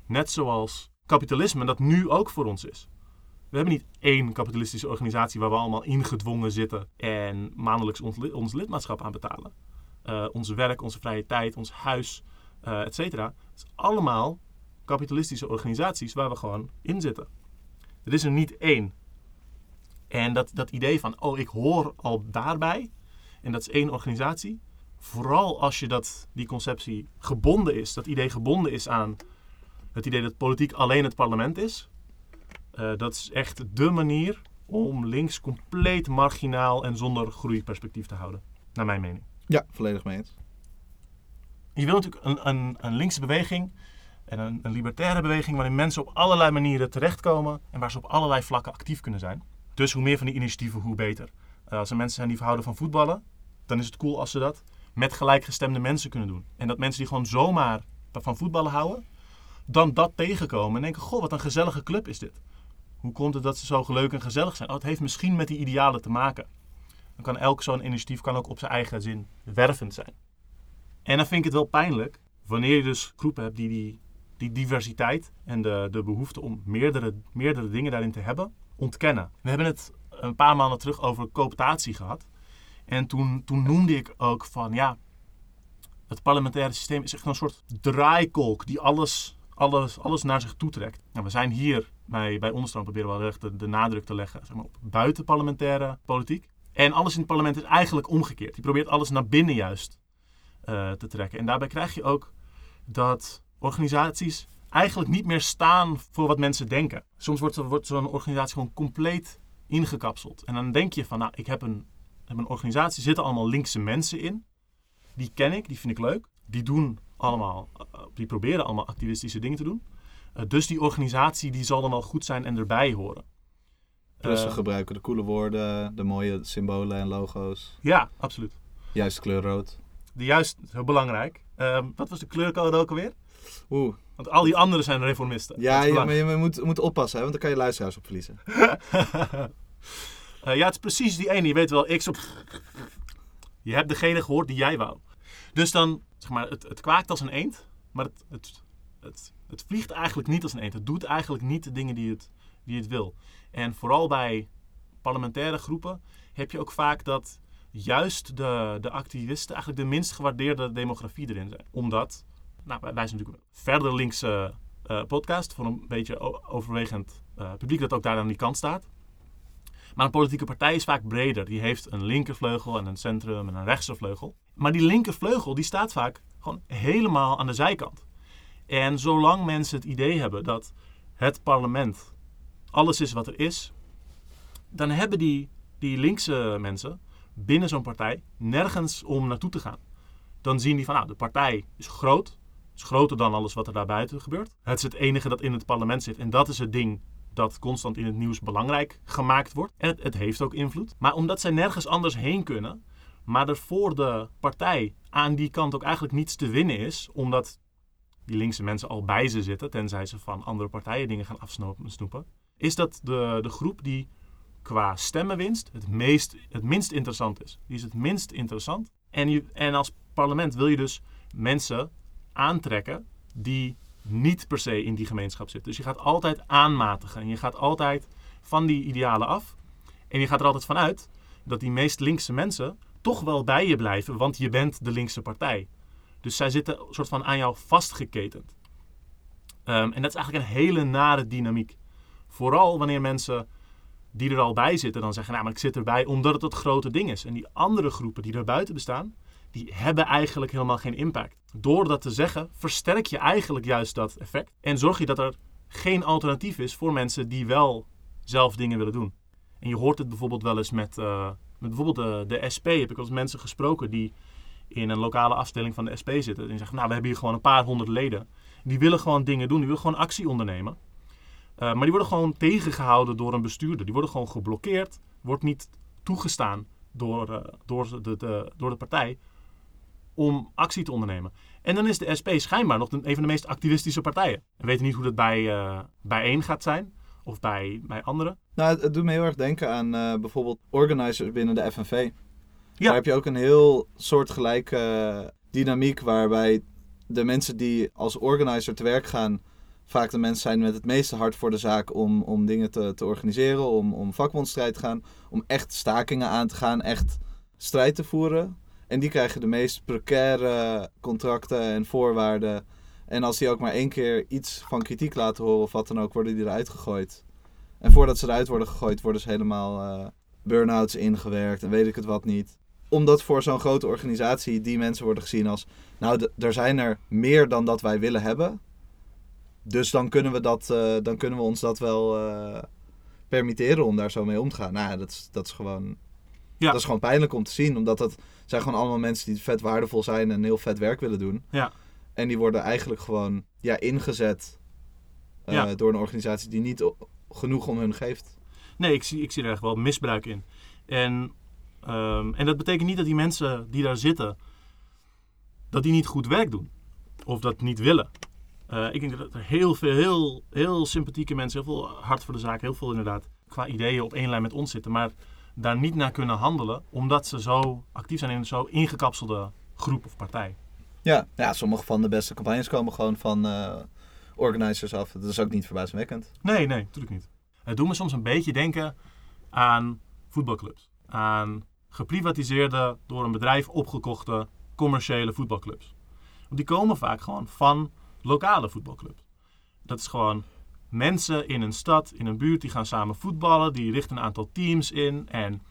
Net zoals kapitalisme dat nu ook voor ons is. We hebben niet één kapitalistische organisatie waar we allemaal ingedwongen zitten en maandelijks ons, li- ons lidmaatschap aan betalen. Eh, ons werk, onze vrije tijd, ons huis, eh et cetera. Het is allemaal kapitalistische organisaties waar we gewoon in zitten. Er is er niet één. En dat, dat idee van, oh, ik hoor al daarbij, en dat is één organisatie. Vooral als je dat, die conceptie gebonden is, dat idee gebonden is aan het idee dat politiek alleen het parlement is. eh, dat is echt dé manier om links compleet marginaal en zonder groeiperspectief te houden. Naar mijn mening. Ja, volledig mee eens. Je wil natuurlijk een, een, een linkse beweging en een, libertaire beweging waarin mensen op allerlei manieren terechtkomen en waar ze op allerlei vlakken actief kunnen zijn. Dus hoe meer van die initiatieven, hoe beter. Eh, als er mensen zijn die verhouden van voetballen, dan is het cool als ze dat met gelijkgestemde mensen kunnen doen. En dat mensen die gewoon zomaar van voetballen houden, dan dat tegenkomen en denken, goh, wat een gezellige club is dit. Hoe komt het dat ze zo leuk en gezellig zijn? Oh, het heeft misschien met die idealen te maken. Dan kan elk zo'n initiatief kan ook op zijn eigen zin wervend zijn. En dan vind ik het wel pijnlijk wanneer je dus groepen hebt die die, die diversiteit en de, de behoefte om meerdere, meerdere dingen daarin te hebben, ontkennen. We hebben het een paar maanden terug over cooptatie gehad. En toen, toen noemde ik ook van ja, het parlementaire systeem is echt een soort draaikolk die alles, alles, alles naar zich toe trekt. Nou, we zijn hier bij, bij Onderstroom proberen we wel echt de, de nadruk te leggen zeg maar, op buitenparlementaire politiek. En alles in het parlement is eigenlijk omgekeerd. Die probeert alles naar binnen juist eh, te trekken. En daarbij krijg je ook dat organisaties eigenlijk niet meer staan voor wat mensen denken. Soms wordt, wordt zo'n organisatie gewoon compleet ingekapseld. En dan denk je van, nou, ik heb een, heb een organisatie, zitten allemaal linkse mensen in. Die ken ik, die vind ik leuk. Die doen allemaal, eh, die proberen allemaal activistische dingen te doen. Eh, dus die organisatie die zal dan wel goed zijn en erbij horen. Plus Eh, gebruiken de coole woorden, de mooie symbolen en logo's. ja, absoluut. Juist kleur rood. De juist, heel belangrijk. Ehm, wat was de kleurcode ook alweer? Oeh. Want al die anderen zijn reformisten. Ja, maar je moet, moet oppassen, hè, want dan kan je luisteraars op verliezen. Eh, ja, het is precies die ene. Je weet wel, X op... Je hebt degene gehoord die jij wou. Dus dan, zeg maar, het, het kwaakt als een eend. Maar het, het, het, het vliegt eigenlijk niet als een eend. Het doet eigenlijk niet de dingen die het, die het wil. En vooral bij parlementaire groepen heb je ook vaak dat juist de, de activisten eigenlijk de minst gewaardeerde demografie erin zijn. Omdat, nou, wij zijn natuurlijk een verder linkse uh, podcast voor een beetje overwegend uh, publiek dat ook daar aan die kant staat. Maar een politieke partij is vaak breder. Die heeft een linkervleugel en een centrum en een rechtse vleugel. Maar die linkervleugel die staat vaak gewoon helemaal aan de zijkant. En zolang mensen het idee hebben dat het parlement alles is wat er is, dan hebben die, die linkse mensen binnen zo'n partij nergens om naartoe te gaan. Dan zien die van, nou, de partij is groot, is groter dan alles wat er daarbuiten gebeurt. Het is het enige dat in het parlement zit en dat is het ding dat constant in het nieuws belangrijk gemaakt wordt. En het, het heeft ook invloed. Maar omdat zij nergens anders heen kunnen, maar er voor de partij aan die kant ook eigenlijk niets te winnen is, omdat die linkse mensen al bij ze zitten, tenzij ze van andere partijen dingen gaan afsnoepen, is dat de, de groep die qua stemmenwinst het, meest, het minst interessant is. Die is het minst interessant. En, en als parlement wil je dus mensen aantrekken die niet per se in die gemeenschap zitten. Dus je gaat altijd aanmatigen en je gaat altijd van die idealen af. En je gaat er altijd vanuit dat die meest linkse mensen toch wel bij je blijven, want je bent de linkse partij. Dus zij zitten een soort van aan jou vastgeketend. Um, en dat is eigenlijk een hele nare dynamiek. Vooral wanneer mensen die er al bij zitten dan zeggen, nou maar ik zit erbij omdat het het grote ding is. En die andere groepen die er buiten bestaan, die hebben eigenlijk helemaal geen impact. Door dat te zeggen, versterk je eigenlijk juist dat effect. En zorg je dat er geen alternatief is voor mensen die wel zelf dingen willen doen. En je hoort het bijvoorbeeld wel eens met, met bijvoorbeeld de, de SP. Heb ik wel eens mensen gesproken die in een lokale afstelling van de SP zitten. En zeggen, nou we hebben hier gewoon een paar honderd leden. Die willen gewoon dingen doen, die willen gewoon actie ondernemen. Uh, maar die worden gewoon tegengehouden door een bestuurder. Die worden gewoon geblokkeerd. Wordt niet toegestaan door, door, de, de, door de partij om actie te ondernemen. En dan is de SP schijnbaar nog een, van de meest activistische partijen. We weten niet hoe dat bij, uh, bij één gaat zijn. Of bij, bij anderen. Nou, het, het doet me heel erg denken aan uh, bijvoorbeeld organizers binnen de FNV. Ja. Daar heb je ook een heel soortgelijke uh, dynamiek waarbij de mensen die als organizer te werk gaan vaak de mensen zijn met het meeste hart voor de zaak om, om dingen te, te organiseren, om, om vakbondstrijd te gaan, om echt stakingen aan te gaan, echt strijd te voeren. En die krijgen de meest precaire contracten en voorwaarden. En als die ook maar één keer iets van kritiek laten horen of wat dan ook, worden die eruit gegooid. En voordat ze eruit worden gegooid, worden ze helemaal uh, burn-outs ingewerkt en weet ik het wat niet. Omdat voor zo'n grote organisatie die mensen worden gezien als... Nou, er zijn er meer dan dat wij willen hebben. Dus dan kunnen we, dat, uh, dan kunnen we ons dat wel uh, permitteren om daar zo mee om te gaan. Nou, dat is, dat is gewoon... Ja. Dat is gewoon pijnlijk om te zien, omdat dat zijn gewoon allemaal mensen die vet waardevol zijn en heel vet werk willen doen. Ja. En die worden eigenlijk gewoon ja, ingezet uh, ja. door een organisatie die niet genoeg om hun geeft. Nee, ik zie, ik zie er echt wel misbruik in. En, um, en dat betekent niet dat die mensen die daar zitten, dat die niet goed werk doen. Of dat niet willen. Uh, ik denk dat er heel veel, heel, heel sympathieke mensen, heel veel hart voor de zaak, heel veel inderdaad qua ideeën op één lijn met ons zitten. Maar daar niet naar kunnen handelen, omdat ze zo actief zijn in een zo ingekapselde groep of partij. Ja, ja sommige van de beste campagnes komen gewoon van uh, organizers af. Dat is ook niet verbazingwekkend. Nee, nee, natuurlijk niet. Het doet me soms een beetje denken aan voetbalclubs. Aan geprivatiseerde, door een bedrijf opgekochte commerciële voetbalclubs. Want die komen vaak gewoon van lokale voetbalclubs. Dat is gewoon mensen in een stad, in een buurt, die gaan samen voetballen. Die richten een aantal teams in. En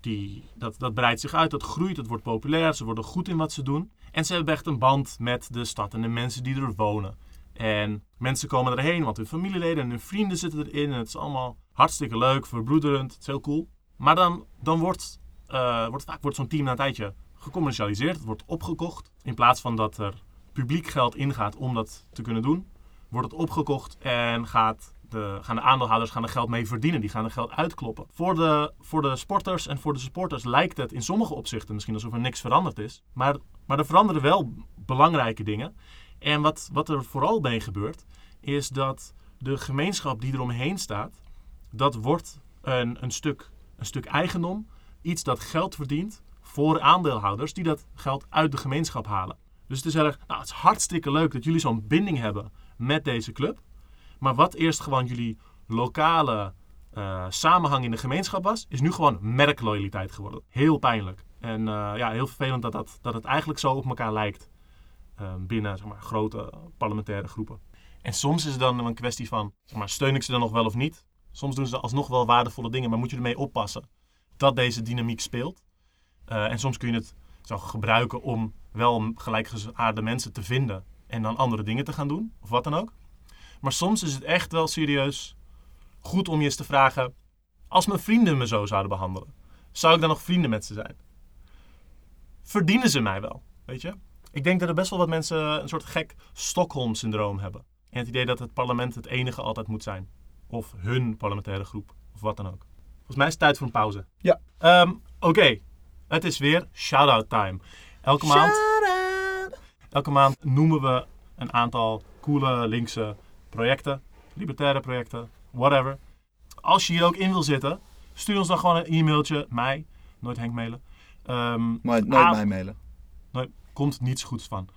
die, dat, dat breidt zich uit, dat groeit, het wordt populair. Ze worden goed in wat ze doen. En ze hebben echt een band met de stad en de mensen die er wonen. En mensen komen erheen, want hun familieleden en hun vrienden zitten erin. En het is allemaal hartstikke leuk, verbroederend. Het is heel cool. Maar dan, dan wordt, uh, wordt vaak wordt zo'n team na een tijdje gecommercialiseerd. Het wordt opgekocht. In plaats van dat er publiek geld ingaat om dat te kunnen doen, wordt het opgekocht en gaat de, gaan de aandeelhouders gaan er geld mee verdienen. Die gaan er geld uitkloppen. Voor de, voor de sporters en voor de supporters lijkt het in sommige opzichten misschien alsof er niks veranderd is. Maar, maar er veranderen wel belangrijke dingen. En wat, wat er vooral bij gebeurt, is dat de gemeenschap die eromheen staat, dat wordt een, een, stuk, een stuk eigendom. Iets dat geld verdient voor aandeelhouders die dat geld uit de gemeenschap halen. Dus het is erg, nou, het is hartstikke leuk dat jullie zo'n binding hebben met deze club. Maar wat eerst gewoon jullie lokale eh, samenhang in de gemeenschap was, is nu gewoon merkloyaliteit geworden. Heel pijnlijk. En eh, ja, heel vervelend dat, dat, dat het eigenlijk zo op elkaar lijkt eh, binnen zeg maar, grote parlementaire groepen. En soms is het dan een kwestie van, zeg maar, steun ik ze dan nog wel of niet? Soms doen ze alsnog wel waardevolle dingen, maar moet je ermee oppassen dat deze dynamiek speelt. en soms kun je het zo gebruiken om wel gelijkgeaarde mensen te vinden en dan andere dingen te gaan doen, of wat dan ook. Maar soms is het echt wel serieus goed om je eens te vragen: als mijn vrienden me zo zouden behandelen, zou ik dan nog vrienden met ze zijn? Verdienen ze mij wel? Weet je? Ik denk dat er best wel wat mensen een soort gek Stockholm-syndroom hebben. En het idee dat het parlement het enige altijd moet zijn. Of hun parlementaire groep, of wat dan ook. Volgens mij is het tijd voor een pauze. Ja. Ehm, oké, het is weer shout-out time. Elke maand, elke maand noemen we een aantal coole linkse projecten, libertaire projecten, whatever. Als je hier ook in wil zitten, stuur ons dan gewoon een e-mailtje, mij, nooit Henk mailen. Um, nooit nooit mij mailen. Nooit, komt niets goeds van.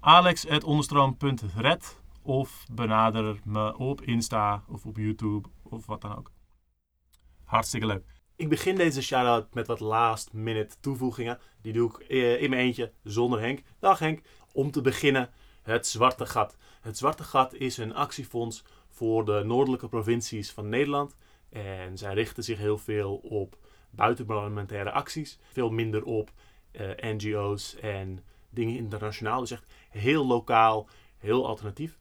alex.onderstroom.red of benader me op Insta of op YouTube of wat dan ook. Hartstikke leuk. Ik begin deze shout-out met wat last minute toevoegingen. Die doe ik eh, in mijn eentje zonder Henk. Dag Henk. Om te beginnen het Zwarte Gat. Het Zwarte Gat is een actiefonds voor de noordelijke provincies van Nederland. En zij richten zich heel veel op buitenparlementaire acties. Veel minder op eh, NGO's en dingen internationaal. Dus echt heel lokaal, heel alternatief.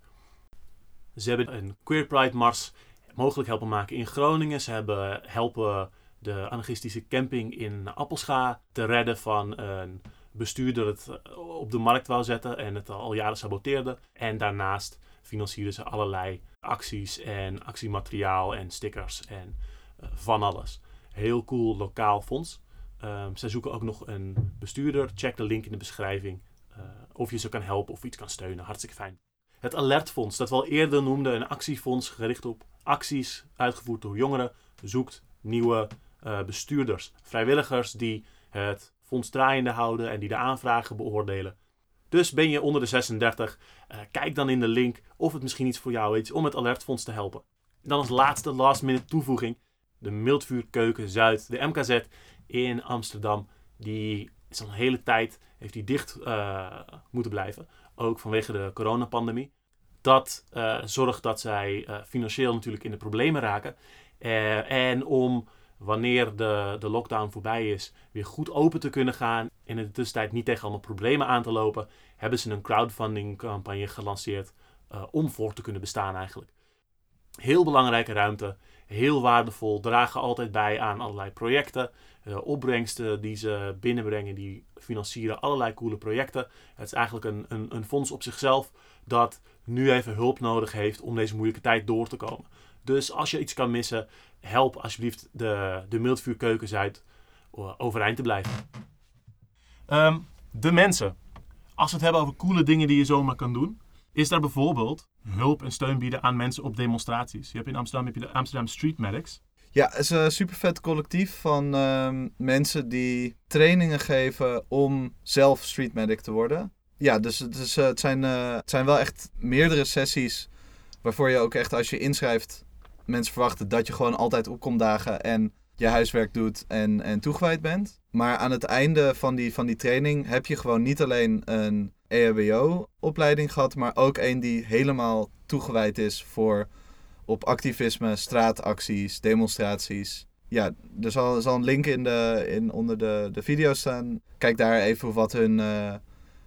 Ze hebben een Queer Pride Mars mogelijk helpen maken in Groningen. Ze hebben helpen de anarchistische camping in Appelscha te redden van een bestuurder het op de markt wou zetten en het al jaren saboteerde. En daarnaast financierden ze allerlei acties en actiemateriaal en stickers en uh, van alles. Heel cool lokaal fonds. Um, zij zoeken ook nog een bestuurder. Check de link in de beschrijving uh, of je ze kan helpen of iets kan steunen. Hartstikke fijn. Het Alertfonds, dat we al eerder noemden, een actiefonds gericht op acties uitgevoerd door jongeren, zoekt nieuwe bestuurders, vrijwilligers die het fonds draaiende houden en die de aanvragen beoordelen. Dus ben je onder de 36, uh, eh, kijk dan in de link of het misschien iets voor jou is om het alertfonds te helpen. En dan als laatste last minute toevoeging, de Mildvuurkeuken Zuid, de MKZ in Amsterdam. Die is een hele tijd heeft die dicht uh, moeten blijven, ook vanwege de coronapandemie. Dat uh, zorgt dat zij financieel natuurlijk in de problemen raken. en om wanneer de, de lockdown voorbij is, weer goed open te kunnen gaan. En in de tussentijd niet tegen allemaal problemen aan te lopen, hebben ze een crowdfunding campagne gelanceerd uh, om voor te kunnen bestaan eigenlijk. Heel belangrijke ruimte, heel waardevol, dragen altijd bij aan allerlei projecten. Uh, opbrengsten die ze binnenbrengen, die financieren allerlei coole projecten. Het is eigenlijk een, een, een fonds op zichzelf dat nu even hulp nodig heeft om deze moeilijke tijd door te komen. Dus als je iets kan missen, help alsjeblieft de, de Mildvuurkeukens uit uh, overeind te blijven. Um, de mensen. Als we het hebben over coole dingen die je zomaar kan doen, is daar bijvoorbeeld hulp en steun bieden aan mensen op demonstraties. Je hebt in Amsterdam heb je de Amsterdam Street Medics. Ja, het is een super vet collectief van uh, mensen die trainingen geven om zelf street medic te worden. Ja, dus het, is, uh, het, zijn, uh, het zijn wel echt meerdere sessies waarvoor je ook echt als je inschrijft mensen verwachten dat je gewoon altijd opkomt dagen en je huiswerk doet en, en toegewijd bent. Maar aan het einde van die, van die training heb je gewoon niet alleen een EHBO-opleiding gehad, maar ook een die helemaal toegewijd is voor op activisme, straatacties, demonstraties. Ja, er zal, zal een link in de, in, onder de, de video staan. Kijk daar even wat hun uh,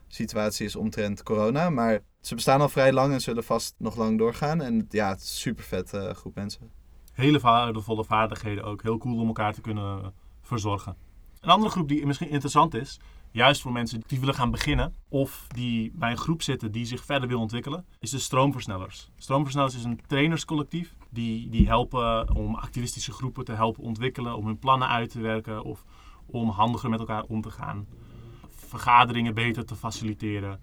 situatie is omtrent corona. Maar ze bestaan al vrij lang en zullen vast nog lang doorgaan. En ja, het is super vet uh, groep mensen. Hele waardevolle vaardigheden ook. Heel cool om elkaar te kunnen verzorgen. Een andere groep die misschien interessant is, juist voor mensen die willen gaan beginnen of die bij een groep zitten die zich verder wil ontwikkelen, is de Stroomversnellers. Stroomversnellers is een trainerscollectief die, die helpen om activistische groepen te helpen ontwikkelen, om hun plannen uit te werken of om handiger met elkaar om te gaan. Vergaderingen beter te faciliteren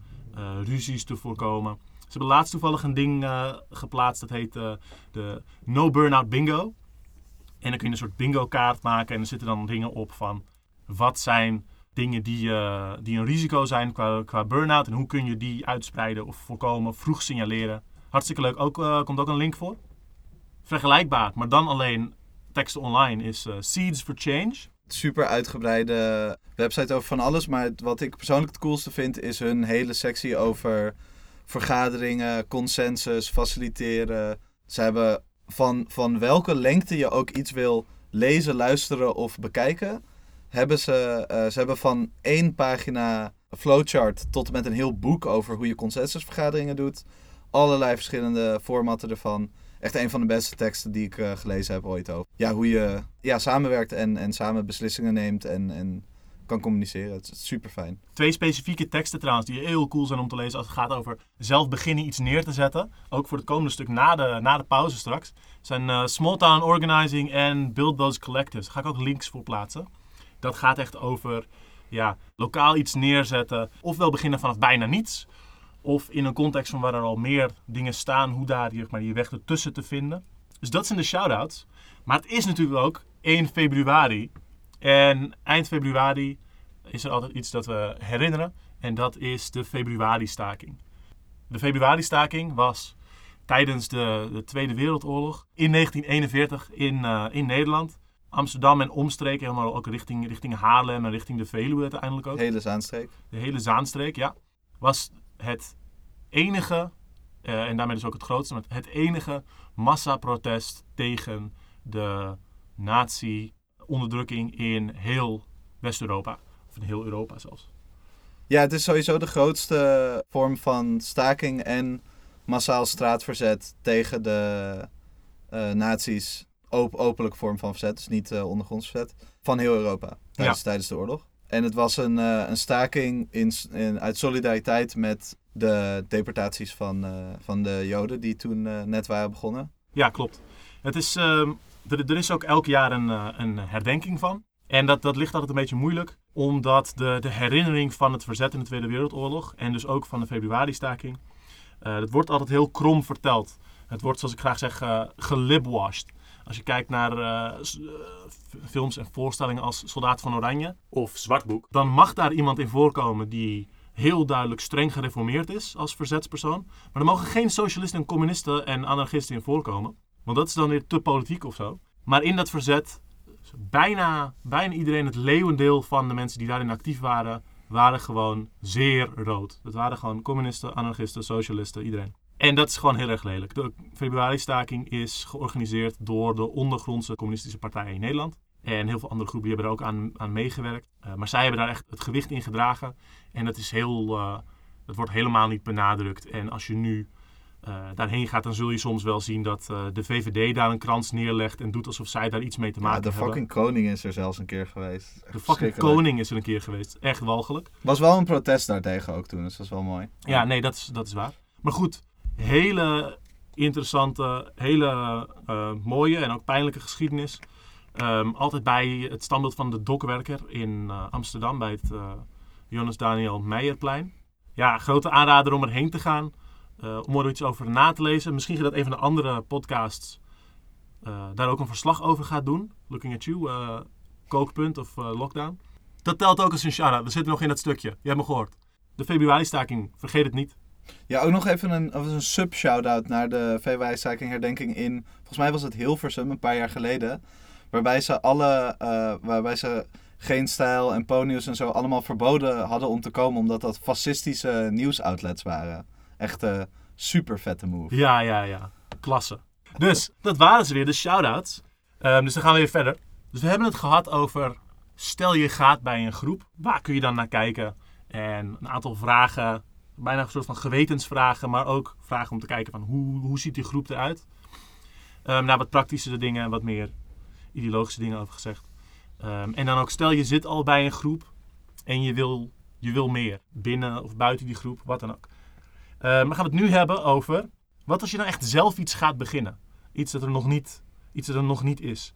ruzies te voorkomen. Ze hebben laatst toevallig een ding uh, geplaatst, dat heet uh, de No Burnout Bingo. En dan kun je een soort bingo kaart maken en er zitten dan dingen op van wat zijn dingen die, die een risico zijn qua, qua burn-out en hoe kun je die uitspreiden of voorkomen, vroeg signaleren. Hartstikke leuk. Ook, komt ook een link voor. vergelijkbaar, maar dan alleen teksten online, is eh, Seeds for Change. Super uitgebreide website over van alles. Maar wat ik persoonlijk het coolste vind, is hun hele sectie over vergaderingen, consensus, faciliteren. Ze hebben van, van welke lengte je ook iets wil lezen, luisteren of bekijken, hebben ze, eh, ze hebben van één pagina flowchart tot en met een heel boek over hoe je consensusvergaderingen doet. Allerlei verschillende formatten ervan. Echt een van de beste teksten die ik eh, gelezen heb ooit over. Ja, hoe je ja, samenwerkt en, en samen beslissingen neemt en, en kan communiceren. Het is super fijn. Twee specifieke teksten trouwens die heel cool zijn om te lezen als het gaat over zelf beginnen iets neer te zetten. Ook voor het komende stuk na de, na de pauze straks. Zijn eh, Small Town Organizing en Build Those Collectives. Daar ga ik ook links voor plaatsen. Dat gaat echt over ja, lokaal iets neerzetten. Ofwel beginnen vanaf bijna niets. Of in een context van waar er al meer dingen staan, hoe daar je, maar, je weg ertussen te vinden. Dus dat zijn de shout-outs. Maar het is natuurlijk ook 1 februari. En eind februari is er altijd iets dat we herinneren. En dat is de februari-staking. De februari-staking was tijdens de, de Tweede Wereldoorlog in 1941 in, eh, in Nederland. Amsterdam en omstreken, helemaal ook richting, richting Haarlem en richting de Veluwe uiteindelijk ook. Hele Zaanstreek. De hele Zaanstreek, ja. Was het enige, eh, en daarmee dus ook het grootste, maar het enige massaprotest tegen de nazi-onderdrukking in heel West-Europa. Of in heel Europa zelfs. Ja, het is sowieso de grootste vorm van staking en massaal straatverzet tegen de eh nazi's. Op, openlijk vorm van verzet, dus niet eh ondergronds verzet. Van heel Europa tijdens, tijdens de oorlog. En het was een, eh, een staking in, in, uit solidariteit met de deportaties van, eh, van de Joden die toen eh, net waren begonnen. Ja, klopt. Het is, ehm, er, is ook elk jaar een, een herdenking van. En dat, dat ligt altijd een beetje moeilijk, omdat de, de herinnering van het verzet in de Tweede Wereldoorlog en dus ook van de februari-staking, dat wordt altijd heel krom verteld. Het wordt, zoals ik graag zeg, gelibwashed. Als je kijkt naar eh, eh, films en voorstellingen als Soldaat van Oranje of Zwartboek, dan mag daar iemand in voorkomen die heel duidelijk streng gereformeerd is als verzetspersoon. Maar er mogen geen socialisten en communisten en anarchisten in voorkomen. Want dat is dan weer te politiek of zo. Maar in dat verzet, bijna, bijna iedereen, het leeuwendeel van de mensen die daarin actief waren, waren gewoon zeer rood. Dat waren gewoon communisten, anarchisten, socialisten, iedereen. En dat is gewoon heel erg lelijk. De februari-staking is georganiseerd door de ondergrondse communistische partijen in Nederland. En heel veel andere groepen die hebben er ook aan, aan meegewerkt. Eh, maar zij hebben daar echt het gewicht in gedragen. En dat is heel, eh, dat wordt helemaal niet benadrukt. En als je nu eh, daarheen gaat, dan zul je soms wel zien dat de VVD daar een krans neerlegt en doet alsof zij daar iets mee te Ja, maken de hebben. fucking koning is er zelfs een keer geweest. Echt de fucking koning is er een keer geweest. Echt walgelijk. was wel een protest daartegen ook toen, dus dat is wel mooi. Ja, nee, dat is, dat is waar. Maar goed, hele interessante, hele eh, mooie en ook pijnlijke geschiedenis. Ehm, altijd bij het standbeeld van de dokwerker in eh, Amsterdam, bij het eh, Jonas Daniel Meijerplein. Ja, grote aanrader om erheen te gaan, om er iets over na te lezen. Misschien dat een van de andere podcasts daar ook een verslag over gaat doen. Looking at you, kookpunt of lockdown. Dat telt ook als een shout-out. We zitten nog in dat stukje. Je hebt me gehoord. De februari-staking, vergeet het niet. Ja, ook nog even een, een sub-shout-out naar de VWI-staking herdenking in... Volgens mij was het Hilversum, een paar jaar geleden. Waarbij ze alle... eh, waarbij ze geen stijl en ponius en zo allemaal verboden hadden om te komen... omdat dat fascistische nieuwsoutlets waren. Echt eh super vette move. Ja, ja, ja. Klasse. Dus, dat waren ze weer, de shout-outs. Ehm, dus dan gaan we weer verder. Dus we hebben het gehad over... Stel je gaat bij een groep. Waar kun je dan naar kijken? En een aantal vragen. Bijna een soort van gewetensvragen. Maar ook vragen om te kijken van... Hoe, hoe ziet die groep eruit? Ehm naar wat praktische dingen en wat meer ideologische dingen over gezegd. Ehm, en dan ook stel je zit al bij een groep. En je wil, je wil meer. Binnen of buiten die groep. Wat dan ook. Ehm, dan gaan we het nu hebben over... Wat als je nou echt zelf iets gaat beginnen? Iets dat er nog niet, iets dat er nog niet is.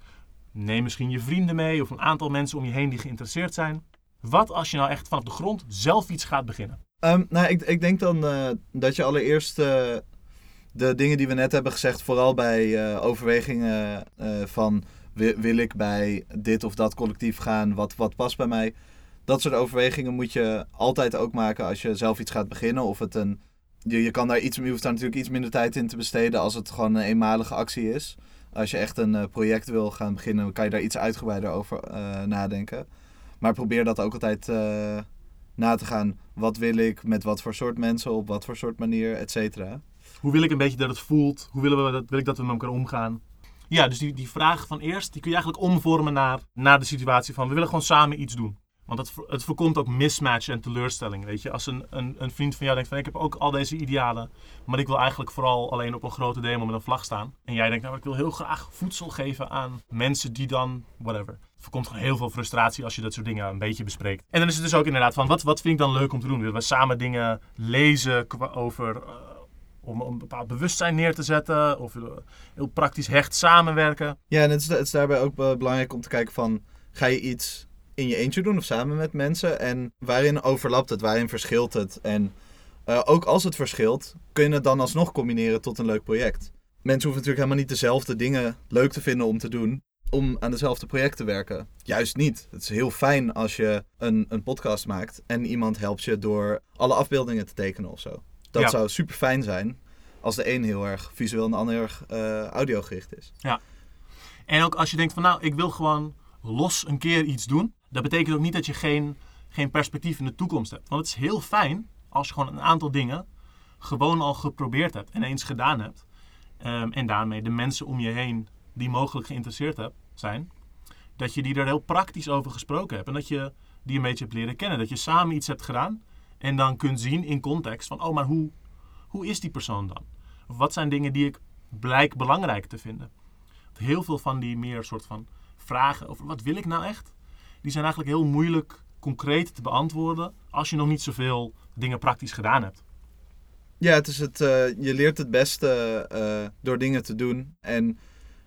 Neem misschien je vrienden mee of een aantal mensen om je heen die geïnteresseerd zijn. Wat als je nou echt vanaf de grond zelf iets gaat beginnen? Ehm, nou, ik, ik denk dan eh, dat je allereerst eh, de dingen die we net hebben gezegd, vooral bij eh, overwegingen van wil, wil ik bij dit of dat collectief gaan, wat, wat past bij mij. Dat soort overwegingen moet je altijd ook maken als je zelf iets gaat beginnen. Of het een, je, je, kan daar iets, je hoeft daar natuurlijk iets minder tijd in te besteden als het gewoon een eenmalige actie is. Als je echt een project wil gaan beginnen, kan je daar iets uitgebreider over nadenken. Maar probeer dat ook altijd na te gaan. Wat wil ik, met wat voor soort mensen, op wat voor soort manier, et cetera. Hoe wil ik een beetje dat het voelt? Hoe willen we dat, wil ik dat we met elkaar omgaan? Ja, dus die, die vraag van eerst, die kun je eigenlijk omvormen naar, naar de situatie van we willen gewoon samen iets doen. Want het, het voorkomt ook mismatch en teleurstelling, weet je. Als een, een, een vriend van jou denkt van ik heb ook al deze idealen, maar ik wil eigenlijk vooral alleen op een grote demo met een vlag staan. En jij denkt nou ik wil heel graag voedsel geven aan mensen die dan, whatever. Voorkomt gewoon heel veel frustratie als je dat soort dingen een beetje bespreekt. En dan is het dus ook inderdaad van wat, wat vind ik dan leuk om te doen? Willen we samen dingen lezen over... eh, om een bepaald bewustzijn neer te zetten. Of heel praktisch hecht samenwerken. Ja, en het is, het is daarbij ook belangrijk om te kijken van... Ga je iets in je eentje doen of samen met mensen? En waarin overlapt het? Waarin verschilt het? En eh, ook als het verschilt, kun je het dan alsnog combineren tot een leuk project. Mensen hoeven natuurlijk helemaal niet dezelfde dingen leuk te vinden om te doen... om aan dezelfde project te werken. Juist niet. Het is heel fijn als je een, een podcast maakt... en iemand helpt je door alle afbeeldingen te tekenen of zo. Dat Ja. zou super fijn zijn... als de een heel erg visueel en de ander heel erg eh, audiogericht is. En ook als je denkt van nou, ik wil gewoon los een keer iets doen. Dat betekent ook niet dat je geen, geen perspectief in de toekomst hebt. Want het is heel fijn als je gewoon een aantal dingen gewoon al geprobeerd hebt en eens gedaan hebt. Ehm, en daarmee de mensen om je heen die mogelijk geïnteresseerd hebt, zijn. Dat je die er heel praktisch over gesproken hebt. En dat je die een beetje hebt leren kennen. Dat je samen iets hebt gedaan. En dan kunt zien in context van, oh maar hoe, hoe is die persoon dan? Of wat zijn dingen die ik blijk belangrijk te vinden? heel veel van die meer soort van vragen over wat wil ik nou echt, die zijn eigenlijk heel moeilijk concreet te beantwoorden als je nog niet zoveel dingen praktisch gedaan hebt. Ja, het is het, eh, je leert het beste eh, door dingen te doen. En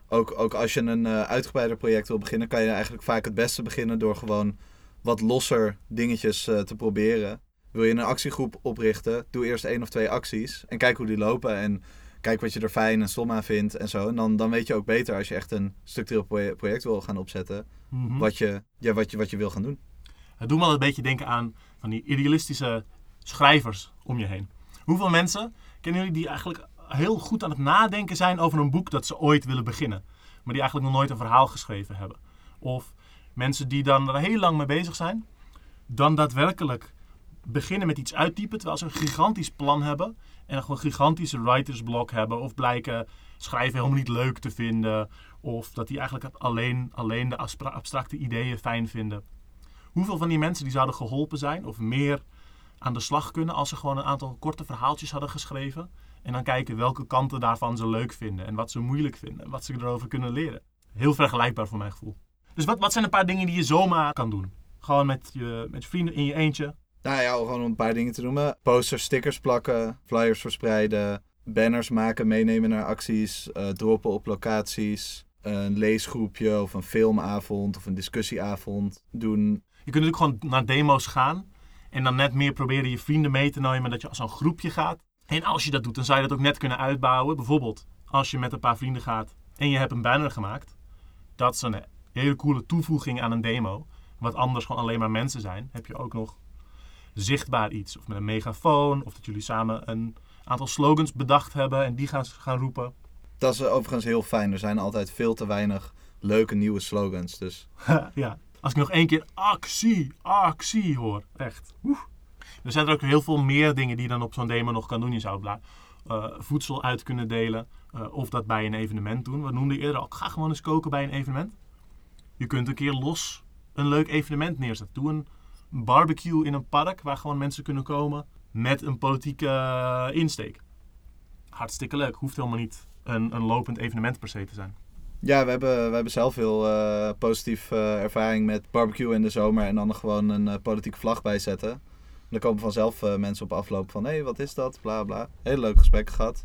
ook, ook als je een eh uitgebreider project wil beginnen, kan je eigenlijk vaak het beste beginnen door gewoon wat losser dingetjes eh, te proberen. Wil je een actiegroep oprichten, doe eerst één of twee acties en kijk hoe die lopen. En kijk wat je er fijn en stom aan vindt en zo. En dan, dan weet je ook beter als je echt een structureel proje- project wil gaan opzetten, Mhm. wat, je, ja, wat, je, wat je wil gaan doen. Het doet me wel een beetje denken aan van die idealistische schrijvers om je heen. Hoeveel mensen kennen jullie die eigenlijk heel goed aan het nadenken zijn over een boek dat ze ooit willen beginnen, maar die eigenlijk nog nooit een verhaal geschreven hebben? Of mensen die dan er heel lang mee bezig zijn, dan daadwerkelijk beginnen met iets uittypen terwijl ze een gigantisch plan hebben en gewoon een gigantische writersblok hebben of blijken schrijven helemaal niet leuk te vinden of dat die eigenlijk alleen, alleen de abstra- abstracte ideeën fijn vinden. Hoeveel van die mensen die zouden geholpen zijn of meer aan de slag kunnen als ze gewoon een aantal korte verhaaltjes hadden geschreven en dan kijken welke kanten daarvan ze leuk vinden en wat ze moeilijk vinden en wat ze erover kunnen leren. Heel vergelijkbaar voor mijn gevoel. Dus wat, wat zijn een paar dingen die je zomaar kan doen? Gewoon met je, met je vrienden in je eentje. Nou ja, gewoon om een paar dingen te noemen. Posters, stickers plakken, flyers verspreiden, banners maken, meenemen naar acties, eh, droppen op locaties, een leesgroepje of een filmavond of een discussieavond doen. Je kunt natuurlijk gewoon naar demo's gaan en dan net meer proberen je vrienden mee te nemen dat je als een groepje gaat. En als je dat doet, dan zou je dat ook net kunnen uitbouwen. Bijvoorbeeld, als je met een paar vrienden gaat en je hebt een banner gemaakt. Dat is een hele coole toevoeging aan een demo. Wat anders gewoon alleen maar mensen zijn. Heb je ook nog zichtbaar iets. Of met een megafoon. Of dat jullie samen een aantal slogans bedacht hebben en die gaan, gaan roepen. Dat is overigens heel fijn. Er zijn altijd veel te weinig leuke nieuwe slogans. Dus ja, als ik nog één keer actie, actie hoor. Echt. Oeh. Er zijn er ook heel veel meer dingen die je dan op zo'n demo nog kan doen. Je zou eh, voedsel uit kunnen delen. eh, of dat bij een evenement doen. We noemden eerder al, ga gewoon eens koken bij een evenement. Je kunt een keer los een leuk evenement neerzetten. Doe een barbecue in een park waar gewoon mensen kunnen komen met een politieke eh, insteek. Hartstikke leuk. Hoeft helemaal niet een, een lopend evenement per se te zijn. ja, we hebben, we hebben zelf heel eh positief ervaring met barbecue in de zomer. En dan er gewoon een politieke vlag bij zetten. En dan komen vanzelf eh, mensen op afloop van, hé, hey, wat is dat? Bla bla. Hele leuke gesprekken gehad.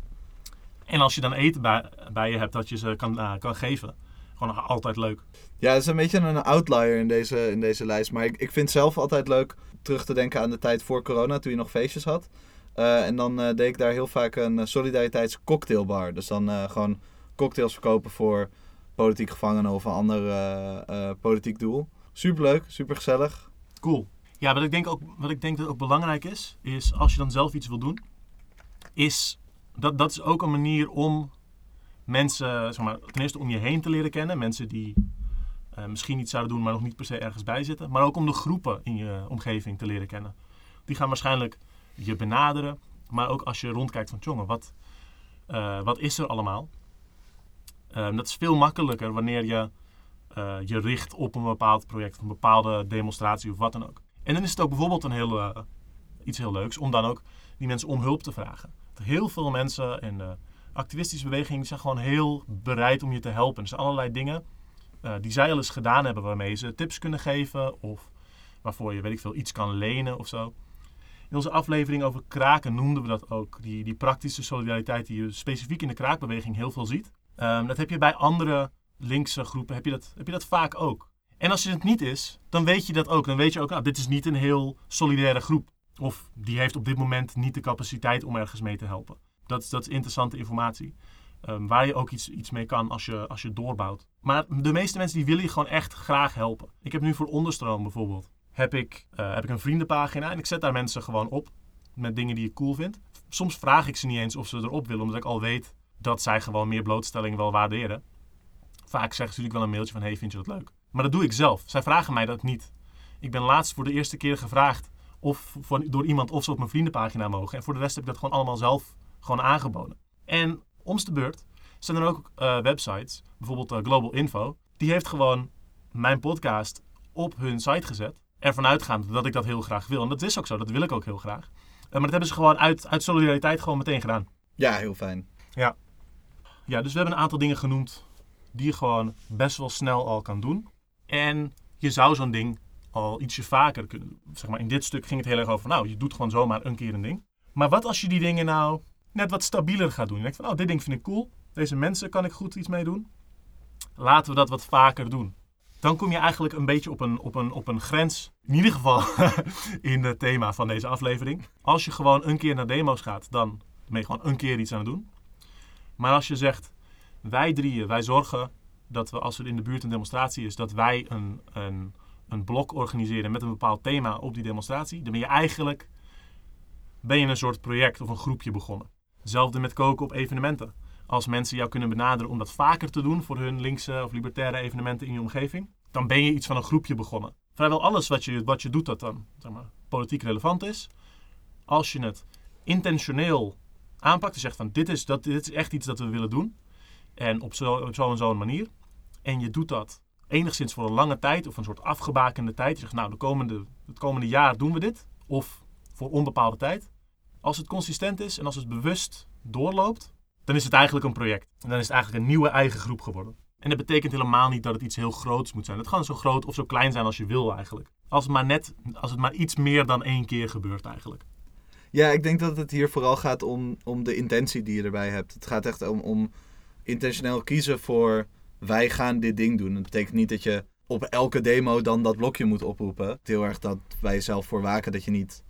En als je dan eten bij, bij je hebt dat je ze kan, eh, kan geven. Gewoon nog altijd leuk. Ja, het is een beetje een outlier in deze, in deze lijst. Maar ik, ik vind zelf altijd leuk terug te denken aan de tijd voor corona, toen je nog feestjes had. Eh, en dan deed ik daar heel vaak een solidariteitscocktailbar. Dus dan gewoon cocktails verkopen voor politiek gevangenen of een ander politiek doel. Superleuk, supergezellig. Cool. Ja, wat ik denk, ook, wat ik denk dat ook belangrijk is, is als je dan zelf iets wil doen, is dat, dat is ook een manier om mensen, zeg maar, ten eerste om je heen te leren kennen. Mensen die eh, misschien iets zouden doen, maar nog niet per se ergens bij zitten. Maar ook om de groepen in je omgeving te leren kennen. Die gaan waarschijnlijk je benaderen. Maar ook als je rondkijkt van, jongen, wat, eh, wat is er allemaal? Ehm, dat is veel makkelijker wanneer je eh, je richt op een bepaald project, een bepaalde demonstratie of wat dan ook. En dan is het ook bijvoorbeeld een heel, eh, iets heel leuks om dan ook die mensen om hulp te vragen. Heel veel mensen in de activistische beweging zijn gewoon heel bereid om je te helpen. Er zijn allerlei dingen eh, die zij al eens gedaan hebben waarmee ze tips kunnen geven of waarvoor je, weet ik veel, iets kan lenen of zo. In onze aflevering over kraken noemden we dat ook. Die, die praktische solidariteit die je specifiek in de kraakbeweging heel veel ziet. Ehm, dat heb je bij andere linkse groepen heb je, dat, heb je dat vaak ook. En als het niet is, dan weet je dat ook. Dan weet je ook, nou, dit is niet een heel solidaire groep. Of die heeft op dit moment niet de capaciteit om ergens mee te helpen. Dat, dat is interessante informatie. Ehm, waar je ook iets, iets mee kan als je, als je doorbouwt. Maar de meeste mensen die willen je gewoon echt graag helpen. Ik heb nu voor onderstroom bijvoorbeeld. Heb ik, uh, heb ik een vriendenpagina en ik zet daar mensen gewoon op. Met dingen die ik cool vind. Soms vraag ik ze niet eens of ze erop willen. Omdat ik al weet dat zij gewoon meer blootstelling wel waarderen. Vaak zeggen ze natuurlijk wel een mailtje van, hey, vind je dat leuk? Maar dat doe ik zelf. Zij vragen mij dat niet. Ik ben laatst voor de eerste keer gevraagd of door iemand of ze op mijn vriendenpagina mogen. En voor de rest heb ik dat gewoon allemaal zelf gewoon aangeboden. En de beurt zijn er ook uh, websites, bijvoorbeeld uh, Global Info, die heeft gewoon mijn podcast op hun site gezet. Ervan uitgaand dat ik dat heel graag wil. En dat is ook zo, dat wil ik ook heel graag. Uh, maar dat hebben ze gewoon uit, uit solidariteit gewoon meteen gedaan. Ja, heel fijn. Ja. Ja, dus we hebben een aantal dingen genoemd die je gewoon best wel snel al kan doen. En je zou zo'n ding al ietsje vaker kunnen doen. Zeg maar, in dit stuk ging het heel erg over, nou, je doet gewoon zomaar een keer een ding. Maar wat als je die dingen nou net wat stabieler gaat doen? Je denkt van, oh, dit ding vind ik cool. Deze mensen kan ik goed iets mee doen. Laten we dat wat vaker doen. Dan kom je eigenlijk een beetje op een, op een, op een grens. In ieder geval in het thema van deze aflevering. Als je gewoon een keer naar demo's gaat, dan ben je gewoon een keer iets aan het doen. Maar als je zegt, wij drieën, wij zorgen dat we als er in de buurt een demonstratie is, dat wij een, een, een blok organiseren met een bepaald thema op die demonstratie. Dan ben je eigenlijk ben je een soort project of een groepje begonnen. Hetzelfde met koken op evenementen. Als mensen jou kunnen benaderen om dat vaker te doen voor hun linkse of libertaire evenementen in je omgeving, dan ben je iets van een groepje begonnen. Vrijwel alles wat je, wat je doet dat dan zeg maar, politiek relevant is, als je het intentioneel aanpakt en zegt van dit is, dat, dit is echt iets dat we willen doen, en op zo, zo en zo'n manier. En je doet dat enigszins voor een lange tijd of een soort afgebakende tijd. Je zegt, nou, de komende, het komende jaar doen we dit. Of voor onbepaalde tijd. Als het consistent is en als het bewust doorloopt, dan is het eigenlijk een project. En dan is het eigenlijk een nieuwe eigen groep geworden. En dat betekent helemaal niet dat het iets heel groots moet zijn. Het kan zo groot of zo klein zijn als je wil eigenlijk. Als het maar net, als het maar iets meer dan één keer gebeurt eigenlijk. Ja, ik denk dat het hier vooral gaat om, om de intentie die je erbij hebt. Het gaat echt om, om intentioneel kiezen voor wij gaan dit ding doen. Dat betekent niet dat je op elke demo dan dat blokje moet oproepen. Het heel erg dat wij jezelf voor waken dat je niet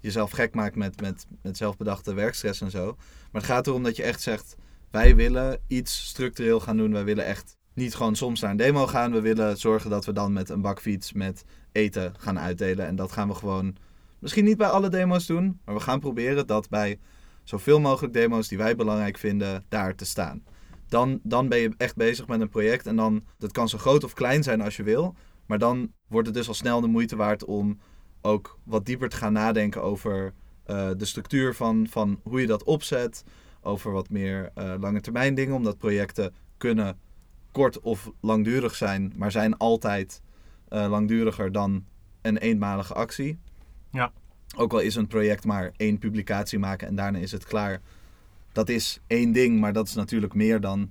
jezelf gek maakt met, met, met zelfbedachte werkstress en zo. Maar het gaat erom dat je echt zegt, wij willen iets structureel gaan doen. Wij willen echt niet gewoon soms naar een demo gaan. We willen zorgen dat we dan met een bakfiets met eten gaan uitdelen. En dat gaan we gewoon, misschien niet bij alle demo's doen, maar we gaan proberen dat bij zoveel mogelijk demo's die wij belangrijk vinden, daar te staan dan, dan ben je echt bezig met een project. En dan, dat kan zo groot of klein zijn als je wil. Maar dan wordt het dus al snel de moeite waard om ook wat dieper te gaan nadenken over uh, de structuur van, van hoe je dat opzet. Over wat meer uh, lange termijn dingen. Omdat projecten kunnen kort of langdurig zijn, maar zijn altijd uh, langduriger dan een eenmalige actie. Ja. Ook al is een project maar één publicatie maken en daarna is het klaar dat is één ding, maar dat is natuurlijk meer dan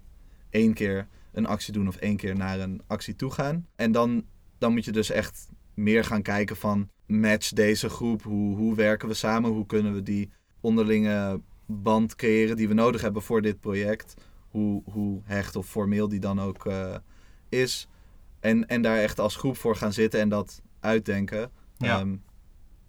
één keer een actie doen of één keer naar een actie toe gaan. En dan, dan moet je dus echt meer gaan kijken van match deze groep, hoe, hoe werken we samen, hoe kunnen we die onderlinge band creëren die we nodig hebben voor dit project. Hoe, hoe hecht of formeel die dan ook uh, is. En, en daar echt als groep voor gaan zitten en dat uitdenken. Ja. Um,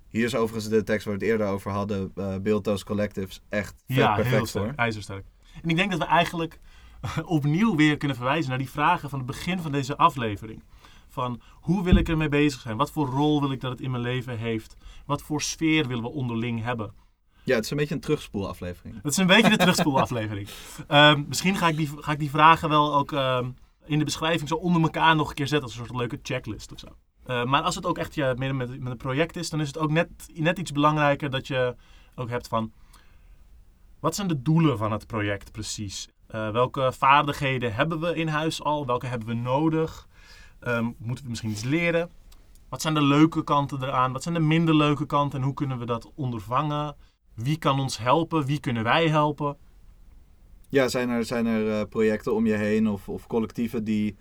hier is overigens de tekst waar we het eerder over hadden, uh, Collectives, echt ja, perfect heel sterk, ijzersterk. En ik denk dat we eigenlijk opnieuw weer kunnen verwijzen naar die vragen van het begin van deze aflevering. Van hoe wil ik ermee bezig zijn? Wat voor rol wil ik dat het in mijn leven heeft? Wat voor sfeer willen we onderling hebben? Ja, het is een beetje een terugspoelaflevering. Dat is een beetje de terugspoelaflevering. Ehm misschien ga ik, die, ga ik die vragen wel ook ehm, in de beschrijving zo onder elkaar nog een keer zetten als een soort leuke checklist of zo. Eh, maar als het ook echt ja, midden met, met een project is, dan is het ook net, net iets belangrijker dat je ook hebt van... Wat zijn de doelen van het project precies? Eh, welke vaardigheden hebben we in huis al? Welke hebben we nodig? Ehm, moeten we misschien iets leren? Wat zijn de leuke kanten eraan? Wat zijn de minder leuke kanten? En hoe kunnen we dat ondervangen? Wie kan ons helpen? Wie kunnen wij helpen? Ja, zijn er, zijn er eh, projecten om je heen of, of collectieven die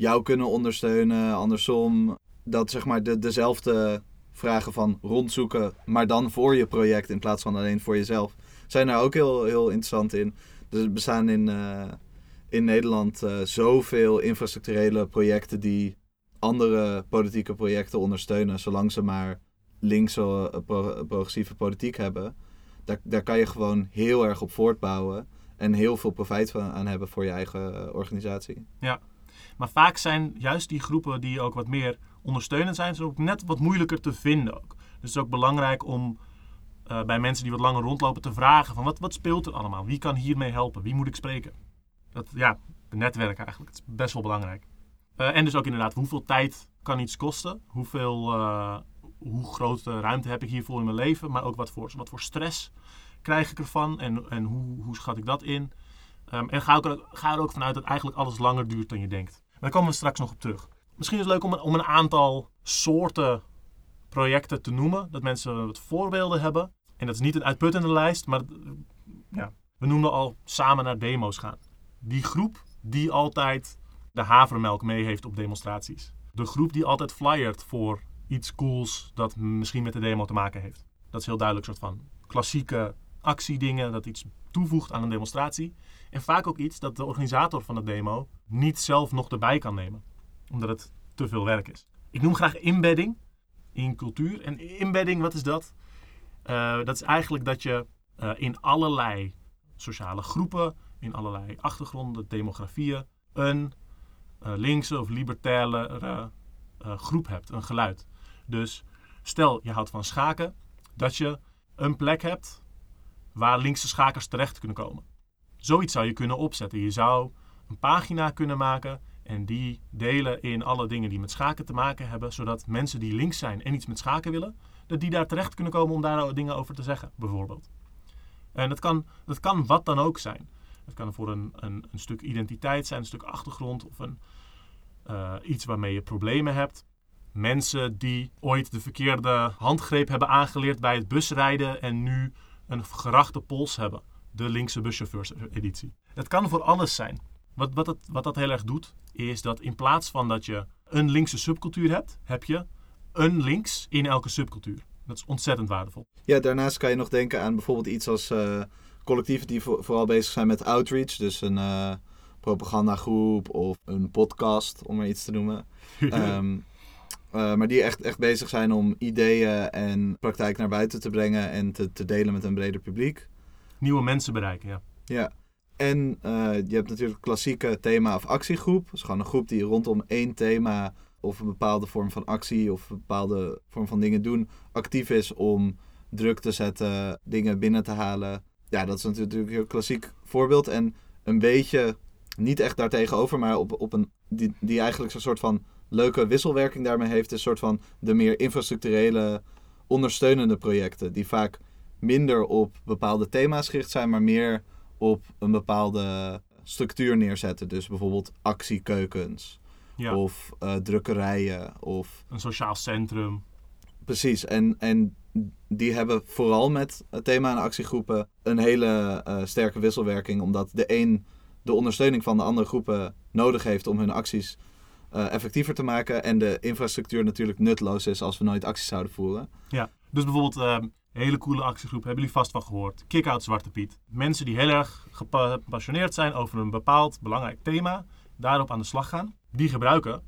jou kunnen ondersteunen? Andersom, dat zeg maar de, dezelfde vragen van rondzoeken, maar dan voor je project in plaats van alleen voor jezelf, zijn daar ook heel, heel interessant in. Dus er bestaan in, eh, in Nederland eh, zoveel infrastructurele projecten die andere politieke projecten ondersteunen, zolang ze maar linkse, eh, pro- progressieve politiek hebben. Daar, daar kan je gewoon heel erg op voortbouwen en heel veel profijt van aan hebben voor je eigen organisatie. Maar vaak zijn juist die groepen die ook wat meer ondersteunend zijn, zijn ook net wat moeilijker te vinden ook. Dus het is ook belangrijk om eh, bij mensen die wat langer rondlopen te vragen van wat, wat speelt er allemaal? Wie kan hiermee helpen? Wie moet ik spreken? Dat, ja, netwerken eigenlijk. Het is best wel belangrijk. Eh, en dus ook inderdaad, hoeveel tijd kan iets kosten? Hoeveel, eh, hoe grote ruimte heb ik hiervoor in mijn leven? Maar ook wat voor, wat voor stress krijg ik ervan? En, en hoe, hoe schat ik dat in? Ehm, en ga, ook, ga er ook vanuit dat eigenlijk alles langer duurt dan je denkt. Daar komen we straks nog op terug. Misschien is het leuk om een, om een aantal soorten projecten te noemen. Dat mensen wat voorbeelden hebben. En dat is niet een uitputtende lijst, maar ja, we noemden al samen naar demo's gaan. Die groep die altijd de havermelk mee heeft op demonstraties. De groep die altijd flyert voor iets cools dat misschien met de demo te maken heeft. Dat is heel duidelijk een soort van klassieke actiedingen, dat iets toevoegt aan een demonstratie. En vaak ook iets dat de organisator van de demo niet zelf nog erbij kan nemen. Omdat het te veel werk is. Ik noem graag embedding in cultuur. En embedding, wat is dat? Eh, dat is eigenlijk dat je eh, in allerlei sociale groepen, in allerlei achtergronden, demografieën, een eh, linkse of libertaire groep hebt, een geluid. Dus stel je houdt van schaken, dat je een plek hebt waar linkse schakers terecht kunnen komen. Zoiets zou je kunnen opzetten. Je zou een pagina kunnen maken en die delen in alle dingen die met schaken te maken hebben, zodat mensen die links zijn en iets met schaken willen, dat die daar terecht kunnen komen om daar dingen over te zeggen, bijvoorbeeld. En dat kan, dat kan wat dan ook zijn. Het kan voor een, een, een stuk identiteit zijn, een stuk achtergrond of een, eh, iets waarmee je problemen hebt. Mensen die ooit de verkeerde handgreep hebben aangeleerd bij het busrijden en nu een gerachte pols hebben. De linkse buschauffeurs-editie. Het kan voor alles zijn. Wat, wat, het, wat dat heel erg doet, is dat in plaats van dat je een linkse subcultuur hebt, heb je een links in elke subcultuur. Dat is ontzettend waardevol. Ja, daarnaast kan je nog denken aan bijvoorbeeld iets als eh, collectieven die vo- vooral bezig zijn met outreach. Dus een eh, propagandagroep of een podcast, om maar iets te noemen. Ehm, eh, maar die echt, echt bezig zijn om ideeën en praktijk naar buiten te brengen en te, te delen met een breder publiek. Nieuwe mensen bereiken, ja. Ja. En eh, je hebt natuurlijk klassieke thema- of actiegroep. Dat is gewoon een groep die rondom één thema of een bepaalde vorm van actie of een bepaalde vorm van dingen doen actief is om druk te zetten, dingen binnen te halen. Ja, dat is natuurlijk een heel klassiek voorbeeld. En een beetje, niet echt daartegenover, maar op, op een, die, die eigenlijk zo'n soort van leuke wisselwerking daarmee heeft, is een soort van de meer infrastructurele ondersteunende projecten. Die vaak minder op bepaalde thema's gericht zijn, maar meer op een bepaalde structuur neerzetten. Dus bijvoorbeeld actiekeukens ja. of eh, drukkerijen of Een sociaal centrum. precies. En, en die hebben vooral met thema en actiegroepen een hele eh, sterke wisselwerking, omdat de een de ondersteuning van de andere groepen nodig heeft om hun acties eh, effectiever te maken en de infrastructuur natuurlijk nutteloos is als we nooit acties zouden voeren. Dus bijvoorbeeld ehm, hele coole actiegroep, hebben jullie vast van gehoord. Kick-out Zwarte Piet. Mensen die heel erg gepa- gepassioneerd zijn over een bepaald belangrijk thema, daarop aan de slag gaan. Die gebruiken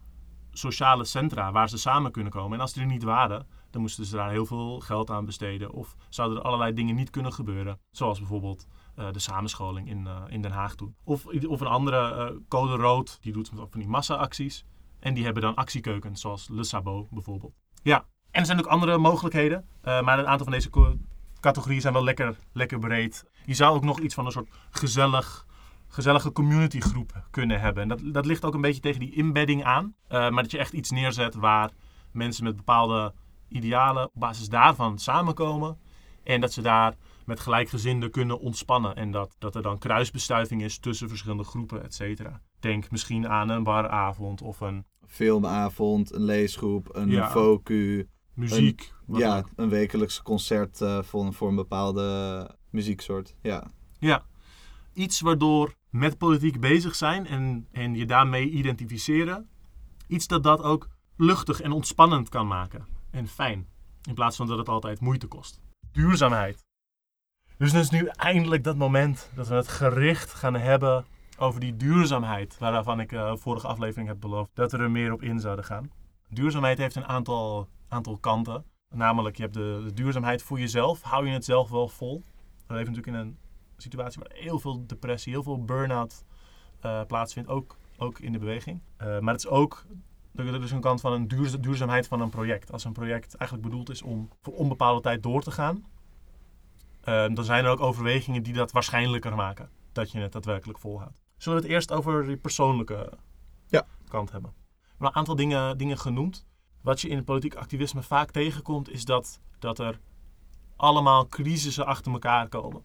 sociale centra waar ze samen kunnen komen. En als die er niet waren, dan moesten ze daar heel veel geld aan besteden. Of zouden er allerlei dingen niet kunnen gebeuren. Zoals bijvoorbeeld eh, de samenscholing in, eh, in Den Haag toen. Of, of een andere eh, code rood, die doet van die massa-acties. En die hebben dan actiekeukens, zoals Le Sabot bijvoorbeeld. Ja, en er zijn ook andere mogelijkheden. eh, maar een aantal van deze categorieën zijn wel lekker, lekker breed. Je zou ook nog iets van een soort gezellig, gezellige communitygroep kunnen hebben. En dat, dat ligt ook een beetje tegen die embedding aan. Uh, maar dat je echt iets neerzet waar mensen met bepaalde idealen op basis daarvan samenkomen. En dat ze daar met gelijkgezinden kunnen ontspannen. En dat, dat er dan kruisbestuiving is tussen verschillende groepen, et cetera. Denk misschien aan een baravond of een... Filmavond, een leesgroep, een ja. focu. Muziek. Een, ja, een wekelijks concert uh, voor, voor een bepaalde muzieksoort. Ja. ja, iets waardoor met politiek bezig zijn en, en je daarmee identificeren. Iets dat dat ook luchtig en ontspannend kan maken. En fijn. In plaats van dat het altijd moeite kost. Duurzaamheid. Dus het is nu eindelijk dat moment dat we het gericht gaan hebben over die duurzaamheid. Waarvan ik uh, vorige aflevering heb beloofd dat we er meer op in zouden gaan. Duurzaamheid heeft een aantal, aantal kanten. Namelijk, je hebt de, de duurzaamheid voor jezelf. Hou je het zelf wel vol? We leven natuurlijk in een situatie waar heel veel depressie, heel veel burn-out uh, plaatsvindt. Ook, ook in de beweging. Uh, maar het is ook er is een kant van een duurzaamheid van een project. Als een project eigenlijk bedoeld is om voor onbepaalde tijd door te gaan, uh, dan zijn er ook overwegingen die dat waarschijnlijker maken. Dat je het daadwerkelijk volhoudt. Zullen we het eerst over die persoonlijke ja. kant hebben? We een aantal dingen, dingen genoemd. Wat je in het politiek activisme vaak tegenkomt, is dat, dat er allemaal crisissen achter elkaar komen.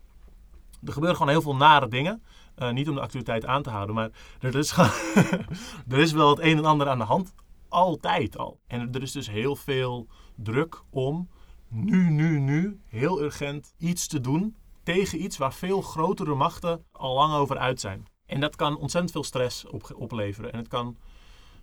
Er gebeuren gewoon heel veel nare dingen. Uh, niet om de actualiteit aan te houden, maar er is, er is wel het een en ander aan de hand. Altijd al. En er is dus heel veel druk om nu, nu, nu heel urgent iets te doen tegen iets waar veel grotere machten al lang over uit zijn. En dat kan ontzettend veel stress op, opleveren. En het kan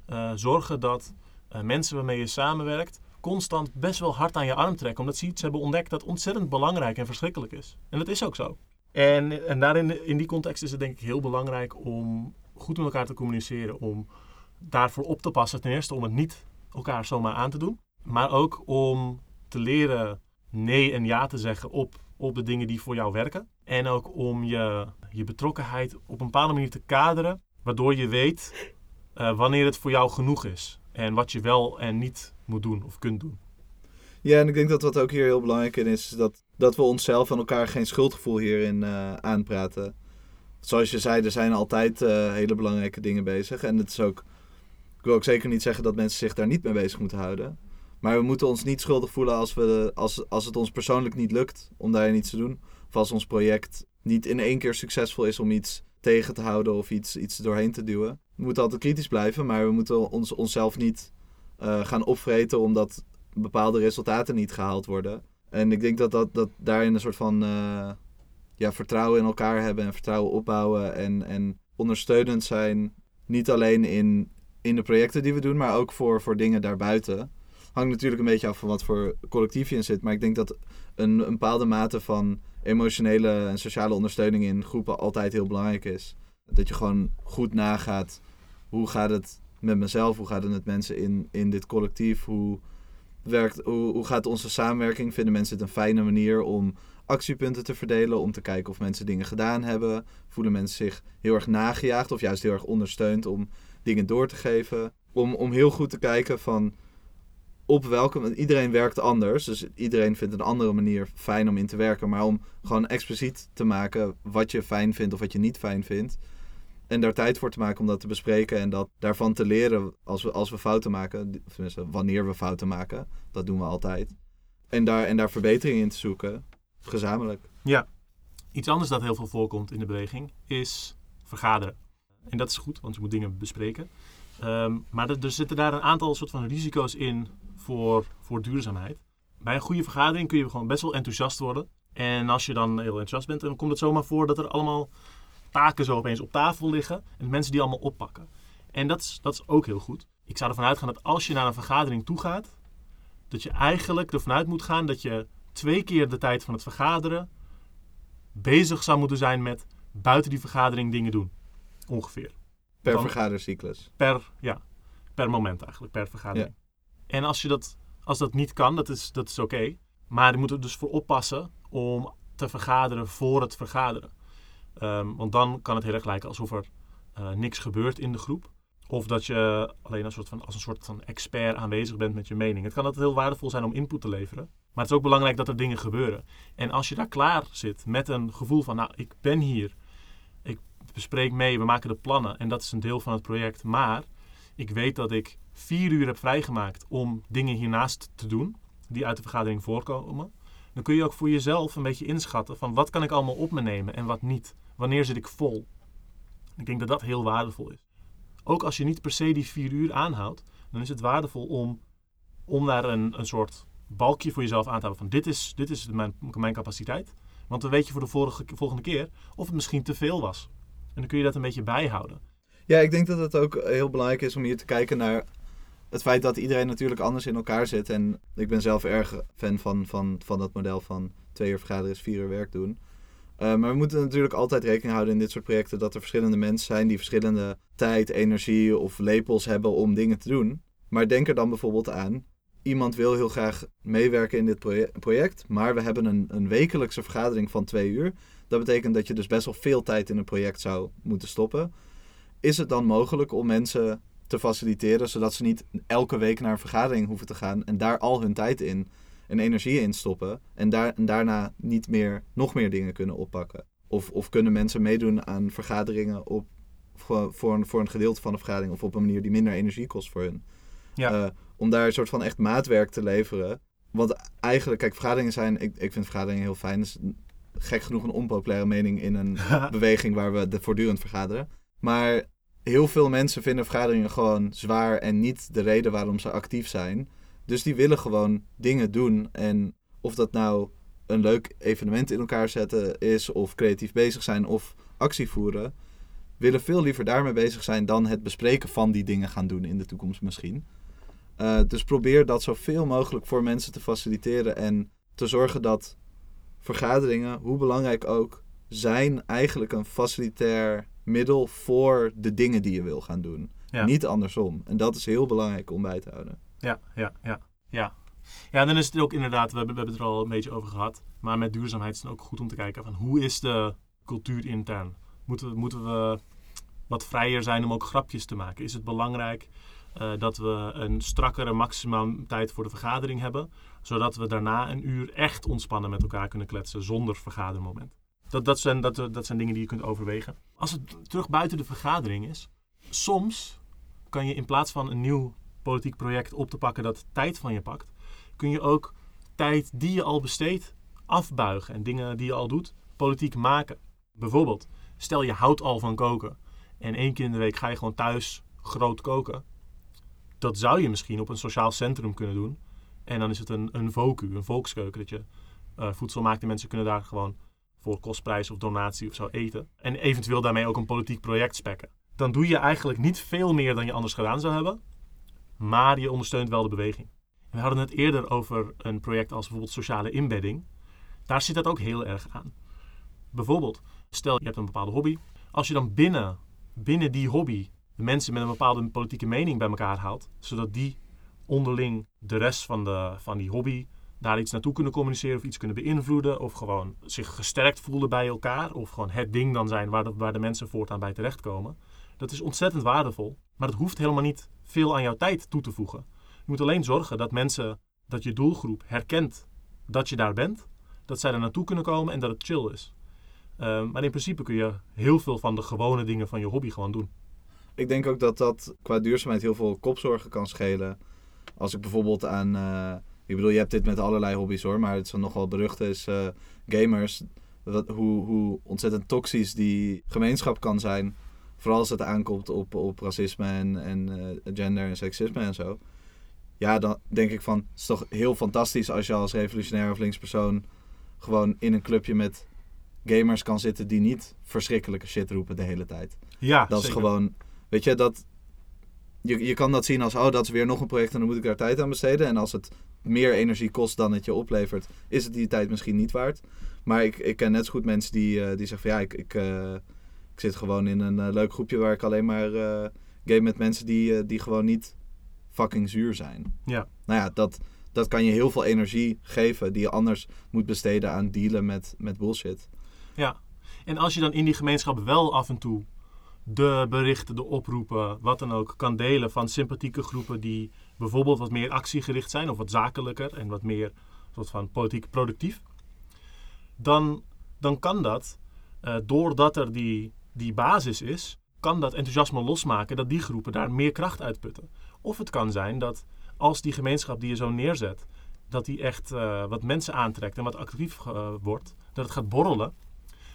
uh, zorgen dat uh, mensen waarmee je samenwerkt constant best wel hard aan je arm trekken. Omdat ze iets hebben ontdekt dat ontzettend belangrijk en verschrikkelijk is. En dat is ook zo. En, en daarin, in die context is het denk ik heel belangrijk om goed met elkaar te communiceren. Om daarvoor op te passen. Ten eerste om het niet elkaar zomaar aan te doen. Maar ook om te leren nee en ja te zeggen op, op de dingen die voor jou werken. En ook om je, je betrokkenheid op een bepaalde manier te kaderen. Waardoor je weet uh, wanneer het voor jou genoeg is. En wat je wel en niet moet doen of kunt doen. Ja, en ik denk dat wat ook hier heel belangrijk in is, dat, dat we onszelf en elkaar geen schuldgevoel hierin uh, aanpraten. Zoals je zei, er zijn altijd uh, hele belangrijke dingen bezig. En het is ook, ik wil ook zeker niet zeggen dat mensen zich daar niet mee bezig moeten houden. Maar we moeten ons niet schuldig voelen als, we, als, als het ons persoonlijk niet lukt om daar iets te doen. Of als ons project niet in één keer succesvol is om iets tegen te houden of iets, iets doorheen te duwen. We moeten altijd kritisch blijven, maar we moeten ons, onszelf niet uh, gaan opvreten omdat bepaalde resultaten niet gehaald worden. En ik denk dat, dat, dat daarin een soort van uh, ja, vertrouwen in elkaar hebben en vertrouwen opbouwen en, en ondersteunend zijn. Niet alleen in, in de projecten die we doen, maar ook voor, voor dingen daarbuiten. Hangt natuurlijk een beetje af van wat voor collectief je in zit. Maar ik denk dat een, een bepaalde mate van emotionele en sociale ondersteuning in groepen altijd heel belangrijk is. Dat je gewoon goed nagaat hoe gaat het met mezelf, hoe gaat het met mensen in, in dit collectief, hoe, werkt, hoe, hoe gaat onze samenwerking, vinden mensen het een fijne manier om actiepunten te verdelen, om te kijken of mensen dingen gedaan hebben, voelen mensen zich heel erg nagejaagd of juist heel erg ondersteund om dingen door te geven. Om, om heel goed te kijken van op welke. Iedereen werkt anders. Dus iedereen vindt een andere manier fijn om in te werken. Maar om gewoon expliciet te maken wat je fijn vindt of wat je niet fijn vindt. En daar tijd voor te maken om dat te bespreken en dat daarvan te leren als we, als we fouten maken. Tenminste, wanneer we fouten maken. Dat doen we altijd. En daar, en daar verbetering in te zoeken. Gezamenlijk. Ja. Iets anders dat heel veel voorkomt in de beweging is vergaderen. En dat is goed, want je moet dingen bespreken. Um, maar er, zitten daar een aantal soort van risico's in voor, voor duurzaamheid. Bij een goede vergadering kun je gewoon best wel enthousiast worden. En als je dan heel enthousiast bent, dan komt het zomaar voor dat er allemaal taken zo opeens op tafel liggen. En mensen die allemaal oppakken. En dat is, dat is ook heel goed. Ik zou ervan uitgaan dat als je naar een vergadering toe gaat, dat je eigenlijk ervan uit moet gaan dat je twee keer de tijd van het vergaderen bezig zou moeten zijn met buiten die vergadering dingen doen. Ongeveer. Per vergadercyclus. Per, ja, per moment eigenlijk, per vergadering. En als, je dat, als dat niet kan, dat is, dat is oké. Maar je moet er dus voor oppassen om te vergaderen voor het vergaderen. Um, want dan kan het heel erg lijken alsof er uh, niks gebeurt in de groep. Of dat je alleen een soort van, als een soort van expert aanwezig bent met je mening. Het kan altijd heel waardevol zijn om input te leveren. Maar het is ook belangrijk dat er dingen gebeuren. En als je daar klaar zit met een gevoel van, nou, ik ben hier. Ik bespreek mee, we maken de plannen. En dat is een deel van het project. Maar ik weet dat ik vier uur heb vrijgemaakt om dingen hiernaast te doen. Die uit de vergadering voorkomen. Dan kun je ook voor jezelf een beetje inschatten van wat kan ik allemaal op me nemen en wat niet. Wanneer zit ik vol? Ik denk dat dat heel waardevol is. Ook als je niet per se die vier uur aanhoudt, dan is het waardevol om, om daar een, een soort balkje voor jezelf aan te houden van dit is, dit is mijn, mijn capaciteit. Want dan weet je voor de volgende keer of het misschien te veel was. En dan kun je dat een beetje bijhouden. Ja, ik denk dat het ook heel belangrijk is om hier te kijken naar het feit dat iedereen natuurlijk anders in elkaar zit. En ik ben zelf erg fan van, van, van dat model van twee uur vergaderen vier uur werk doen. Uh, maar we moeten natuurlijk altijd rekening houden in dit soort projecten dat er verschillende mensen zijn die verschillende tijd, energie of lepels hebben om dingen te doen. Maar denk er dan bijvoorbeeld aan, iemand wil heel graag meewerken in dit project, maar we hebben een, een wekelijkse vergadering van twee uur. Dat betekent dat je dus best wel veel tijd in een project zou moeten stoppen. Is het dan mogelijk om mensen te faciliteren, zodat ze niet elke week naar een vergadering hoeven te gaan en daar al hun tijd in en energie in stoppen en, daar, en daarna niet meer, nog meer dingen kunnen oppakken? Of, of kunnen mensen meedoen aan vergaderingen op, voor, voor, een, voor een gedeelte van de vergadering of op een manier die minder energie kost voor hun? Ja. Uh, om daar een soort van echt maatwerk te leveren. Want eigenlijk, kijk, vergaderingen zijn, ik, ik vind vergaderingen heel fijn. Dat is gek genoeg een onpopulaire mening in een beweging waar we de voortdurend vergaderen. Maar heel veel mensen vinden vergaderingen gewoon zwaar en niet de reden waarom ze actief zijn. Dus die willen gewoon dingen doen. En of dat nou een leuk evenement in elkaar zetten is, of creatief bezig zijn, of actie voeren, willen veel liever daarmee bezig zijn dan het bespreken van die dingen gaan doen in de toekomst misschien. Uh, dus probeer dat zoveel mogelijk voor mensen te faciliteren en te zorgen dat vergaderingen, hoe belangrijk ook, zijn eigenlijk een facilitair middel voor de dingen die je wil gaan doen. Niet andersom. En dat is heel belangrijk om bij te houden. Ja, ja, ja. Ja, ja dan is het ook inderdaad, we hebben, we hebben het er al een beetje over gehad. Maar met duurzaamheid is het ook goed om te kijken van hoe is de cultuur intern? Moeten we, moeten we wat vrijer zijn om ook grapjes te maken? Is het belangrijk uh, dat we een strakkere maximum tijd voor de vergadering hebben? Zodat we daarna een uur echt ontspannen met elkaar kunnen kletsen zonder vergadermoment. Dat, dat, zijn, dat, dat zijn dingen die je kunt overwegen. Als het terug buiten de vergadering is, soms kan je in plaats van een nieuw politiek project op te pakken dat tijd van je pakt, kun je ook tijd die je al besteedt afbuigen en dingen die je al doet politiek maken. Bijvoorbeeld, stel je houdt al van koken en één keer in de week ga je gewoon thuis groot koken. Dat zou je misschien op een sociaal centrum kunnen doen. En dan is het een, een VOCU, een volkskeuken, dat je uh, voedsel maakt en mensen kunnen daar gewoon voor kostprijs of donatie of zo eten. En eventueel daarmee ook een politiek project spekken. Dan doe je eigenlijk niet veel meer dan je anders gedaan zou hebben. Maar je ondersteunt wel de beweging. We hadden het eerder over een project als bijvoorbeeld sociale inbedding. Daar zit dat ook heel erg aan. Bijvoorbeeld, stel je hebt een bepaalde hobby. Als je dan binnen, binnen die hobby de mensen met een bepaalde politieke mening bij elkaar haalt, zodat die onderling de rest van, de, van die hobby daar iets naartoe kunnen communiceren of iets kunnen beïnvloeden. Of gewoon zich gesterkt voelen bij elkaar. Of gewoon het ding dan zijn waar de, waar de mensen voortaan bij terechtkomen. Dat is ontzettend waardevol. Maar het hoeft helemaal niet veel aan jouw tijd toe te voegen. Je moet alleen zorgen dat mensen, dat je doelgroep herkent dat je daar bent. Dat zij er naartoe kunnen komen en dat het chill is. Ehm, maar in principe kun je heel veel van de gewone dingen van je hobby gewoon doen. Ik denk ook dat dat qua duurzaamheid heel veel kopzorgen kan schelen. Als ik bijvoorbeeld aan... Uh ik bedoel, je hebt dit met allerlei hobby's hoor, maar het is nogal berucht is uh, gamers. Wat, hoe, hoe ontzettend toxisch die gemeenschap kan zijn. Vooral als het aankomt op, op racisme en, en uh, gender en seksisme en zo. Ja, dan denk ik van, het is toch heel fantastisch als je als revolutionair of linkspersoon gewoon in een clubje met gamers kan zitten die niet verschrikkelijke shit roepen de hele tijd. Ja, Dat is gewoon, weet je, dat, je, je kan dat zien als, oh, dat is weer nog een project en dan moet ik daar tijd aan besteden. En als het meer energie kost dan het je oplevert, is het die tijd misschien niet waard. Maar ik, ik ken net zo goed mensen die, uh, die zeggen van ja, ik, ik, uh, ik zit gewoon in een uh, leuk groepje waar ik alleen maar game met mensen die, die gewoon niet fucking zuur zijn. Ja. Nou ja, dat, dat kan je heel veel energie geven die je anders moet besteden aan dealen met, met bullshit. Ja, en als je dan in die gemeenschap wel af en toe de berichten, de oproepen, wat dan ook, kan delen van sympathieke groepen die bijvoorbeeld wat meer actiegericht zijn of wat zakelijker en wat meer soort van politiek productief, dan, dan kan dat, eh, doordat er die, die basis is, kan dat enthousiasme losmaken dat die groepen daar meer kracht uitputten. Of het kan zijn dat als die gemeenschap die je zo neerzet, dat die echt eh, wat mensen aantrekt en wat actief eh, wordt, dat het gaat borrelen.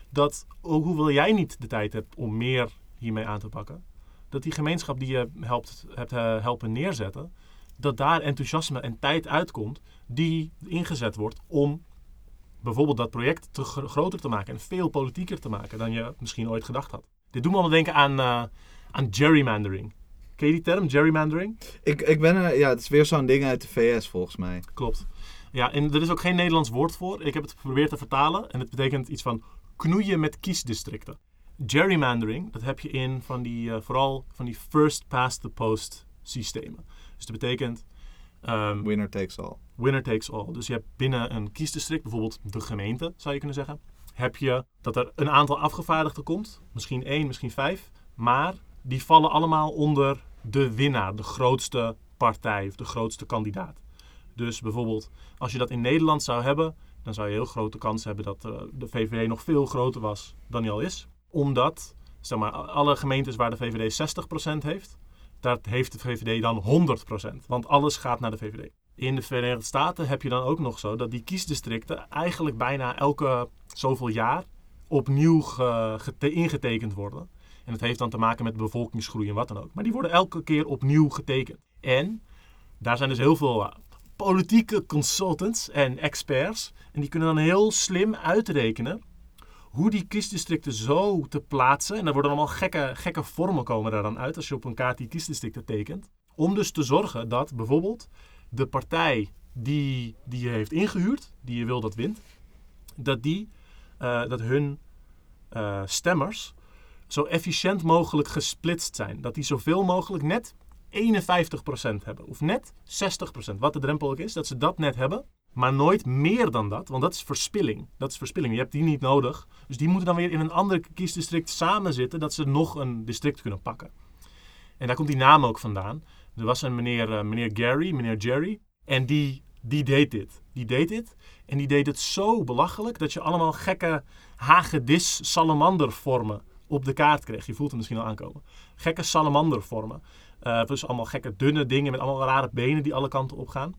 Dat, ook hoewel jij niet de tijd hebt om meer hiermee aan te pakken, dat die gemeenschap die je helpt, hebt helpen neerzetten, dat daar enthousiasme en tijd uitkomt die ingezet wordt om bijvoorbeeld dat project te gro- groter te maken en veel politieker te maken dan je misschien ooit gedacht had. Dit doet me allemaal denken aan, eh, aan gerrymandering. Ken je die term, gerrymandering? Ik, ik ben er, ja, het is weer zo'n ding uit de VS volgens mij. Klopt. Ja, en er is ook geen Nederlands woord voor. Ik heb het geprobeerd te vertalen en het betekent iets van knoeien met kiesdistricten. Gerrymandering, dat heb je in van die, eh, vooral van die first past the post systemen. Dus dat betekent ehm, Winner takes all. winner takes all. Dus je hebt binnen een kiesdistrict, bijvoorbeeld de gemeente, zou je kunnen zeggen, heb je dat er een aantal afgevaardigden komt, misschien één, misschien vijf, maar die vallen allemaal onder de winnaar, de grootste partij of de grootste kandidaat. Dus bijvoorbeeld, als je dat in Nederland zou hebben, dan zou je heel grote kans hebben dat eh, de VVD nog veel groter was dan die al is. Omdat, zeg maar, alle gemeentes waar de VVD 60% heeft, daar heeft de VVD dan 100%. Want alles gaat naar de VVD. In de Verenigde Staten heb je dan ook nog zo dat die kiesdistricten eigenlijk bijna elke zoveel jaar opnieuw ge- gete- ingetekend worden. En dat heeft dan te maken met bevolkingsgroei en wat dan ook. Maar die worden elke keer opnieuw getekend. En daar zijn dus heel veel eh, politieke consultants en experts. En die kunnen dan heel slim uitrekenen hoe die kiesdistricten zo te plaatsen. En daar worden allemaal gekke, gekke vormen komen daar dan uit als je op een kaart die kiesdistricten tekent. Om dus te zorgen dat bijvoorbeeld de partij die, die je heeft ingehuurd, die je wil dat wint, dat, die, eh, dat hun eh, stemmers zo efficiënt mogelijk gesplitst zijn. Dat die zoveel mogelijk net 51% hebben. Of net 60%. Wat de drempel ook is, dat ze dat net hebben. Maar nooit meer dan dat, want dat is verspilling. Dat is verspilling. Je hebt die niet nodig. Dus die moeten dan weer in een ander kiesdistrict samen zitten, dat ze nog een district kunnen pakken. En daar komt die naam ook vandaan. Er was een meneer, eh, meneer Gary, meneer Jerry. En die, die deed dit. Die deed dit. En die deed het zo belachelijk dat je allemaal gekke hagedis-salamandervormen op de kaart kreeg. Je voelt hem misschien al aankomen. Gekke salamandervormen. Eh dus allemaal gekke dunne dingen met allemaal rare benen die alle kanten op gaan.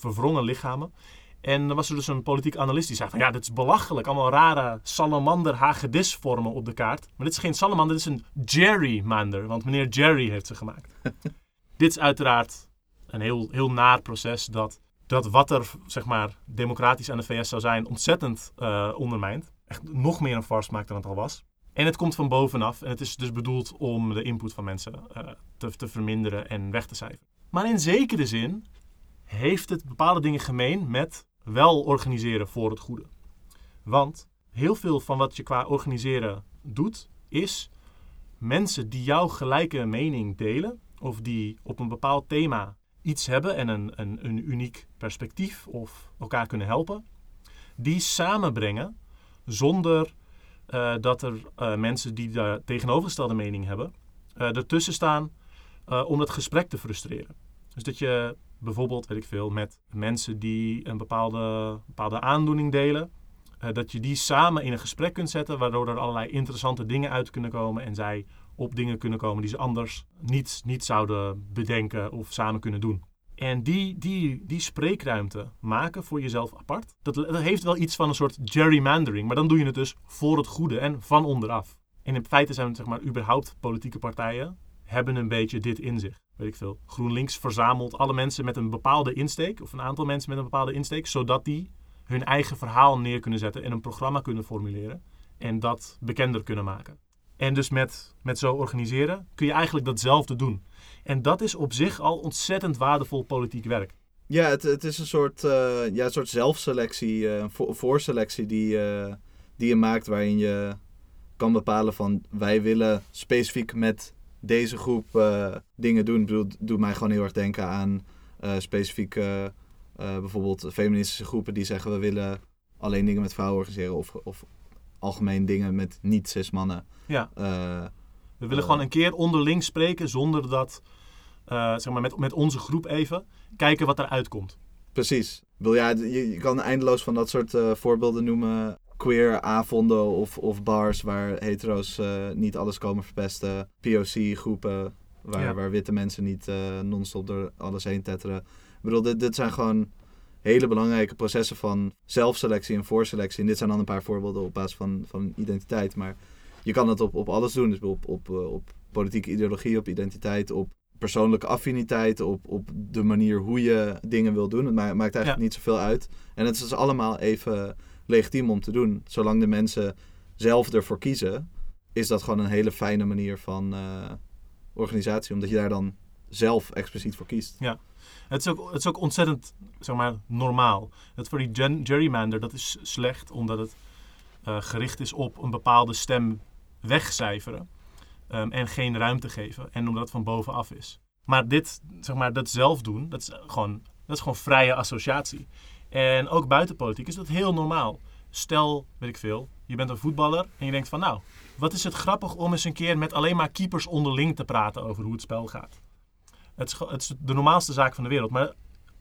Verwrongen lichamen. En dan was er dus een politiek analist die zei van ja, dit is belachelijk. Allemaal rare salamander hagedis vormen op de kaart. Maar dit is geen salamander, dit is een gerrymander. Want meneer Jerry heeft ze gemaakt. dit is uiteraard een heel, heel naar proces dat, dat wat er zeg maar democratisch aan de VS zou zijn ontzettend eh, ondermijnt. Echt nog meer een farce maakt dan het al was. En het komt van bovenaf en het is dus bedoeld om de input van mensen eh, te, te verminderen en weg te cijferen. Maar in zekere zin heeft het bepaalde dingen gemeen met wel organiseren voor het goede. Want heel veel van wat je qua organiseren doet, is mensen die jouw gelijke mening delen, of die op een bepaald thema iets hebben en een, een, een uniek perspectief of elkaar kunnen helpen, die samenbrengen zonder eh, dat er eh, mensen die de tegenovergestelde mening hebben, eh, ertussen staan om het gesprek te frustreren. Dus dat je bijvoorbeeld, weet ik veel, met mensen die een bepaalde, bepaalde aandoening delen, eh, dat je die samen in een gesprek kunt zetten, waardoor er allerlei interessante dingen uit kunnen komen en zij op dingen kunnen komen die ze anders niet, niet zouden bedenken of samen kunnen doen. En die, die, die spreekruimte maken voor jezelf apart, dat, dat heeft wel iets van een soort gerrymandering, maar dan doe je het dus voor het goede en van onderaf. En in feite zijn zeg maar überhaupt politieke partijen hebben een beetje dit in zich. Weet ik veel. GroenLinks verzamelt alle mensen met een bepaalde insteek, of een aantal mensen met een bepaalde insteek, zodat die hun eigen verhaal neer kunnen zetten en een programma kunnen formuleren en dat bekender kunnen maken. En dus met, met zo organiseren kun je eigenlijk datzelfde doen. En dat is op zich al ontzettend waardevol politiek werk. Ja, het, het is een soort, eh, ja, een soort zelfselectie, eh, voor, voorselectie die, eh, die je maakt waarin je kan bepalen van wij willen specifiek met deze groep eh, dingen doen. Bedoel, doet mij gewoon heel erg denken aan eh specifieke, eh, bijvoorbeeld feministische groepen die zeggen we willen alleen dingen met vrouwen organiseren of, of algemeen dingen met niet-cis mannen. Ja. We willen gewoon een keer onderling spreken zonder dat, zeg maar met, met onze groep even, kijken wat eruit komt. Precies. bedoel, ja, je, je kan eindeloos van dat soort voorbeelden noemen. Queer avonden of, of bars waar hetero's eh, niet alles komen verpesten. POC-groepen waar, Ja. waar witte mensen niet eh, non-stop door alles heen tetteren. Ik bedoel, dit, dit zijn gewoon hele belangrijke processen van zelfselectie en voorselectie. En dit zijn dan een paar voorbeelden op basis van, van identiteit. Maar je kan het op, op alles doen. Dus op, op, eh, op politieke ideologie, op identiteit, op persoonlijke affiniteit, op, op de manier hoe je dingen wil doen. Het ma- maakt eigenlijk Ja. niet zoveel uit. En het is dus allemaal even legitiem om te doen. Zolang de mensen zelf ervoor kiezen, is dat gewoon een hele fijne manier van eh, organisatie. Omdat je daar dan zelf expliciet voor kiest. Het is ook, het is ook ontzettend zeg maar, normaal. Het voor die gerrymander, dat is slecht omdat het eh, gericht is op een bepaalde stem wegcijferen. ehm, en geen ruimte geven. En omdat het van bovenaf is. Maar dit, zeg maar, dat zelf doen, dat is gewoon, dat is gewoon vrije associatie. En ook buiten politiek is dat heel normaal. Stel, weet ik veel, je bent een voetballer en je denkt van nou, wat is het grappig om eens een keer met alleen maar keepers onderling te praten over hoe het spel gaat. Het is, het is de normaalste zaak van de wereld. Maar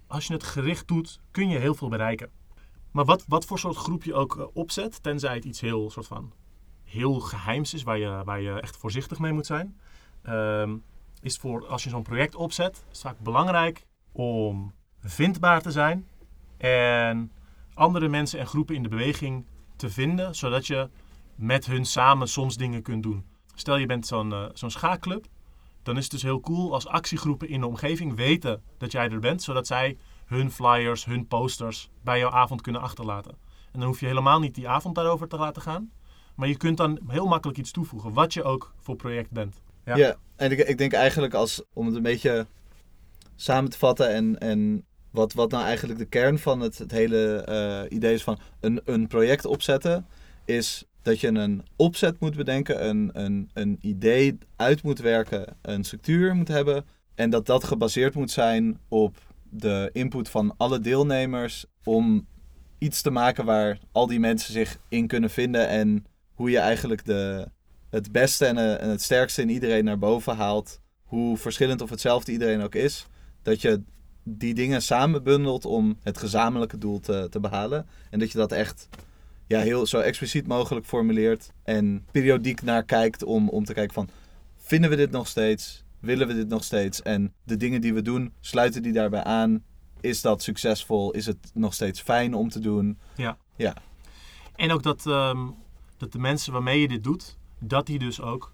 als je het gericht doet, kun je heel veel bereiken. Maar wat, wat voor soort groep je ook eh, opzet, tenzij het iets heel, soort van, heel geheims is, waar je, waar je echt voorzichtig mee moet zijn, ehm, is voor als je zo'n project opzet, is vaak belangrijk om vindbaar te zijn en andere mensen en groepen in de beweging te vinden, zodat je met hun samen soms dingen kunt doen. Stel je bent zo'n eh, zo'n schaakclub, dan is het dus heel cool als actiegroepen in de omgeving weten dat jij er bent, zodat zij hun flyers, hun posters bij jouw avond kunnen achterlaten. En dan hoef je helemaal niet die avond daarover te laten gaan, maar je kunt dan heel makkelijk iets toevoegen, wat je ook voor project bent. Ja. Ja, en ik, ik denk eigenlijk als, om het een beetje samen te vatten en, en wat, wat nou eigenlijk de kern van het, het hele eh, idee is van een, een project opzetten, is dat je een opzet moet bedenken, een, een, een idee uit moet werken, een structuur moet hebben en dat dat gebaseerd moet zijn op de input van alle deelnemers om iets te maken waar al die mensen zich in kunnen vinden en hoe je eigenlijk de, het beste en, eh, en het sterkste in iedereen naar boven haalt, hoe verschillend of hetzelfde iedereen ook is, dat je die dingen samen bundelt om het gezamenlijke doel te, te behalen. En dat je dat echt ja, heel zo expliciet mogelijk formuleert en periodiek naar kijkt om, om te kijken van, vinden we dit nog steeds? Willen we dit nog steeds? En de dingen die we doen, sluiten die daarbij aan? Is dat succesvol? Is het nog steeds fijn om te doen? En ook dat, ehm, dat de mensen waarmee je dit doet, dat die dus ook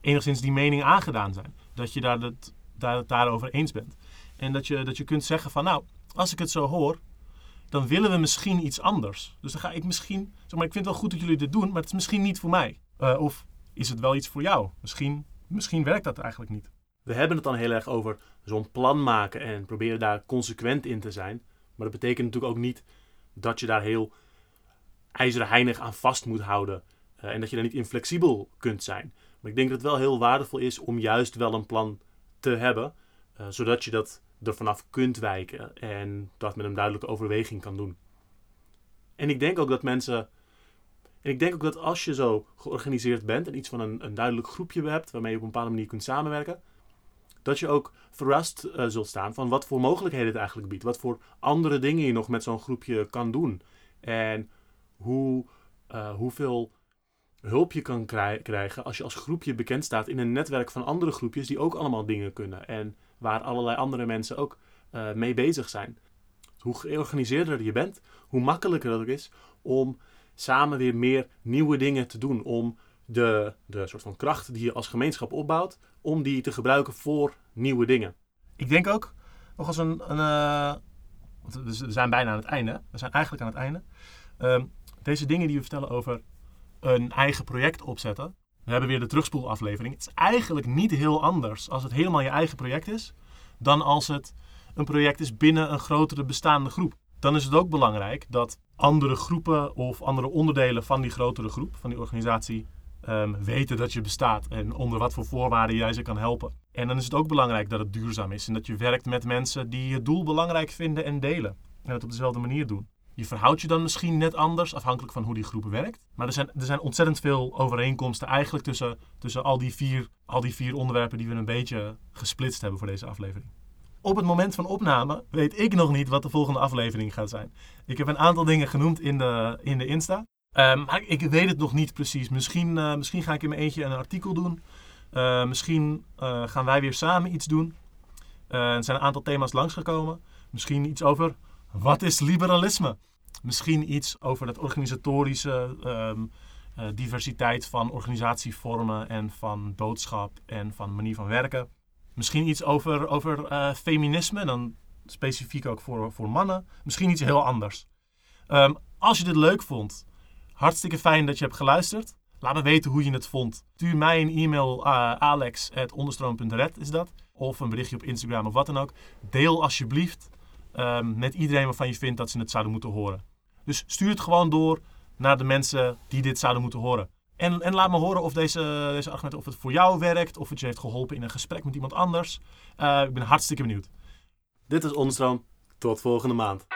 enigszins die mening aangedaan zijn. Dat je daar het, daar, daarover eens bent. En dat je, dat je kunt zeggen van nou, als ik het zo hoor, dan willen we misschien iets anders. Dus dan ga ik misschien, zeg maar, ik vind het wel goed dat jullie dit doen, maar het is misschien niet voor mij. Eh, of is het wel iets voor jou? Misschien, misschien werkt dat eigenlijk niet. We hebben het dan heel erg over zo'n plan maken en proberen daar consequent in te zijn. Maar dat betekent natuurlijk ook niet dat je daar heel ijzeren heinig aan vast moet houden. eh, en dat je daar niet inflexibel kunt zijn. Maar ik denk dat het wel heel waardevol is om juist wel een plan te hebben. eh, zodat je dat er vanaf kunt wijken. En dat met een duidelijke overweging kan doen. En ik denk ook dat mensen. En ik denk ook dat als je zo georganiseerd bent en iets van een, een duidelijk groepje hebt waarmee je op een bepaalde manier kunt samenwerken, dat je ook verrast eh, zult staan van wat voor mogelijkheden het eigenlijk biedt. Wat voor andere dingen je nog met zo'n groepje kan doen. En hoe, eh, hoeveel hulp je kan krij- krijgen als je als groepje bekend staat in een netwerk van andere groepjes die ook allemaal dingen kunnen. En waar allerlei andere mensen ook eh, mee bezig zijn. Hoe georganiseerder je bent, hoe makkelijker het ook is om samen weer meer nieuwe dingen te doen. Om de, de soort van kracht die je als gemeenschap opbouwt, om die te gebruiken voor nieuwe dingen. Ik denk ook, nog als een... een eh, we zijn bijna aan het einde. We zijn eigenlijk aan het einde. Ehm, deze dingen die we vertellen over een eigen project opzetten. We hebben weer de terugspoelaflevering. Het is eigenlijk niet heel anders als het helemaal je eigen project is, dan als het een project is binnen een grotere bestaande groep. Dan is het ook belangrijk dat andere groepen of andere onderdelen van die grotere groep, van die organisatie, ehm, weten dat je bestaat en onder wat voor voorwaarden jij ze kan helpen. En dan is het ook belangrijk dat het duurzaam is en dat je werkt met mensen die het doel belangrijk vinden en delen. En het op dezelfde manier doen. Je verhoudt je dan misschien net anders, afhankelijk van hoe die groep werkt. Maar er zijn, er zijn ontzettend veel overeenkomsten eigenlijk tussen, tussen al, die vier, al die vier onderwerpen die we een beetje gesplitst hebben voor deze aflevering. op het moment van opname weet ik nog niet wat de volgende aflevering gaat zijn. Ik heb een aantal dingen genoemd in de, in de Insta. Ehm, maar ik weet het nog niet precies. Misschien, eh, misschien ga ik in mijn eentje een artikel doen. Uh, misschien uh, gaan wij weer samen iets doen. er zijn een aantal thema's langsgekomen. Misschien iets over wat is liberalisme? Misschien iets over het organisatorische um, diversiteit van organisatievormen en van boodschap en van manier van werken. Misschien iets over, over uh, feminisme, dan specifiek ook voor, voor mannen. Misschien iets heel anders. Um, als je dit leuk vond, hartstikke fijn dat je hebt geluisterd. Laat me weten hoe je het vond. Stuur mij een e-mail uh, alex.onderstroom.red is dat. Of een berichtje op Instagram of wat dan ook. Deel alsjeblieft um, met iedereen waarvan je vindt dat ze het zouden moeten horen. Dus stuur het gewoon door naar de mensen die dit zouden moeten horen. En, en laat me horen of deze, deze of het voor jou werkt, of het je heeft geholpen in een gesprek met iemand anders. Uh, ik ben hartstikke benieuwd. Dit is Onderstroom. Tot volgende maand.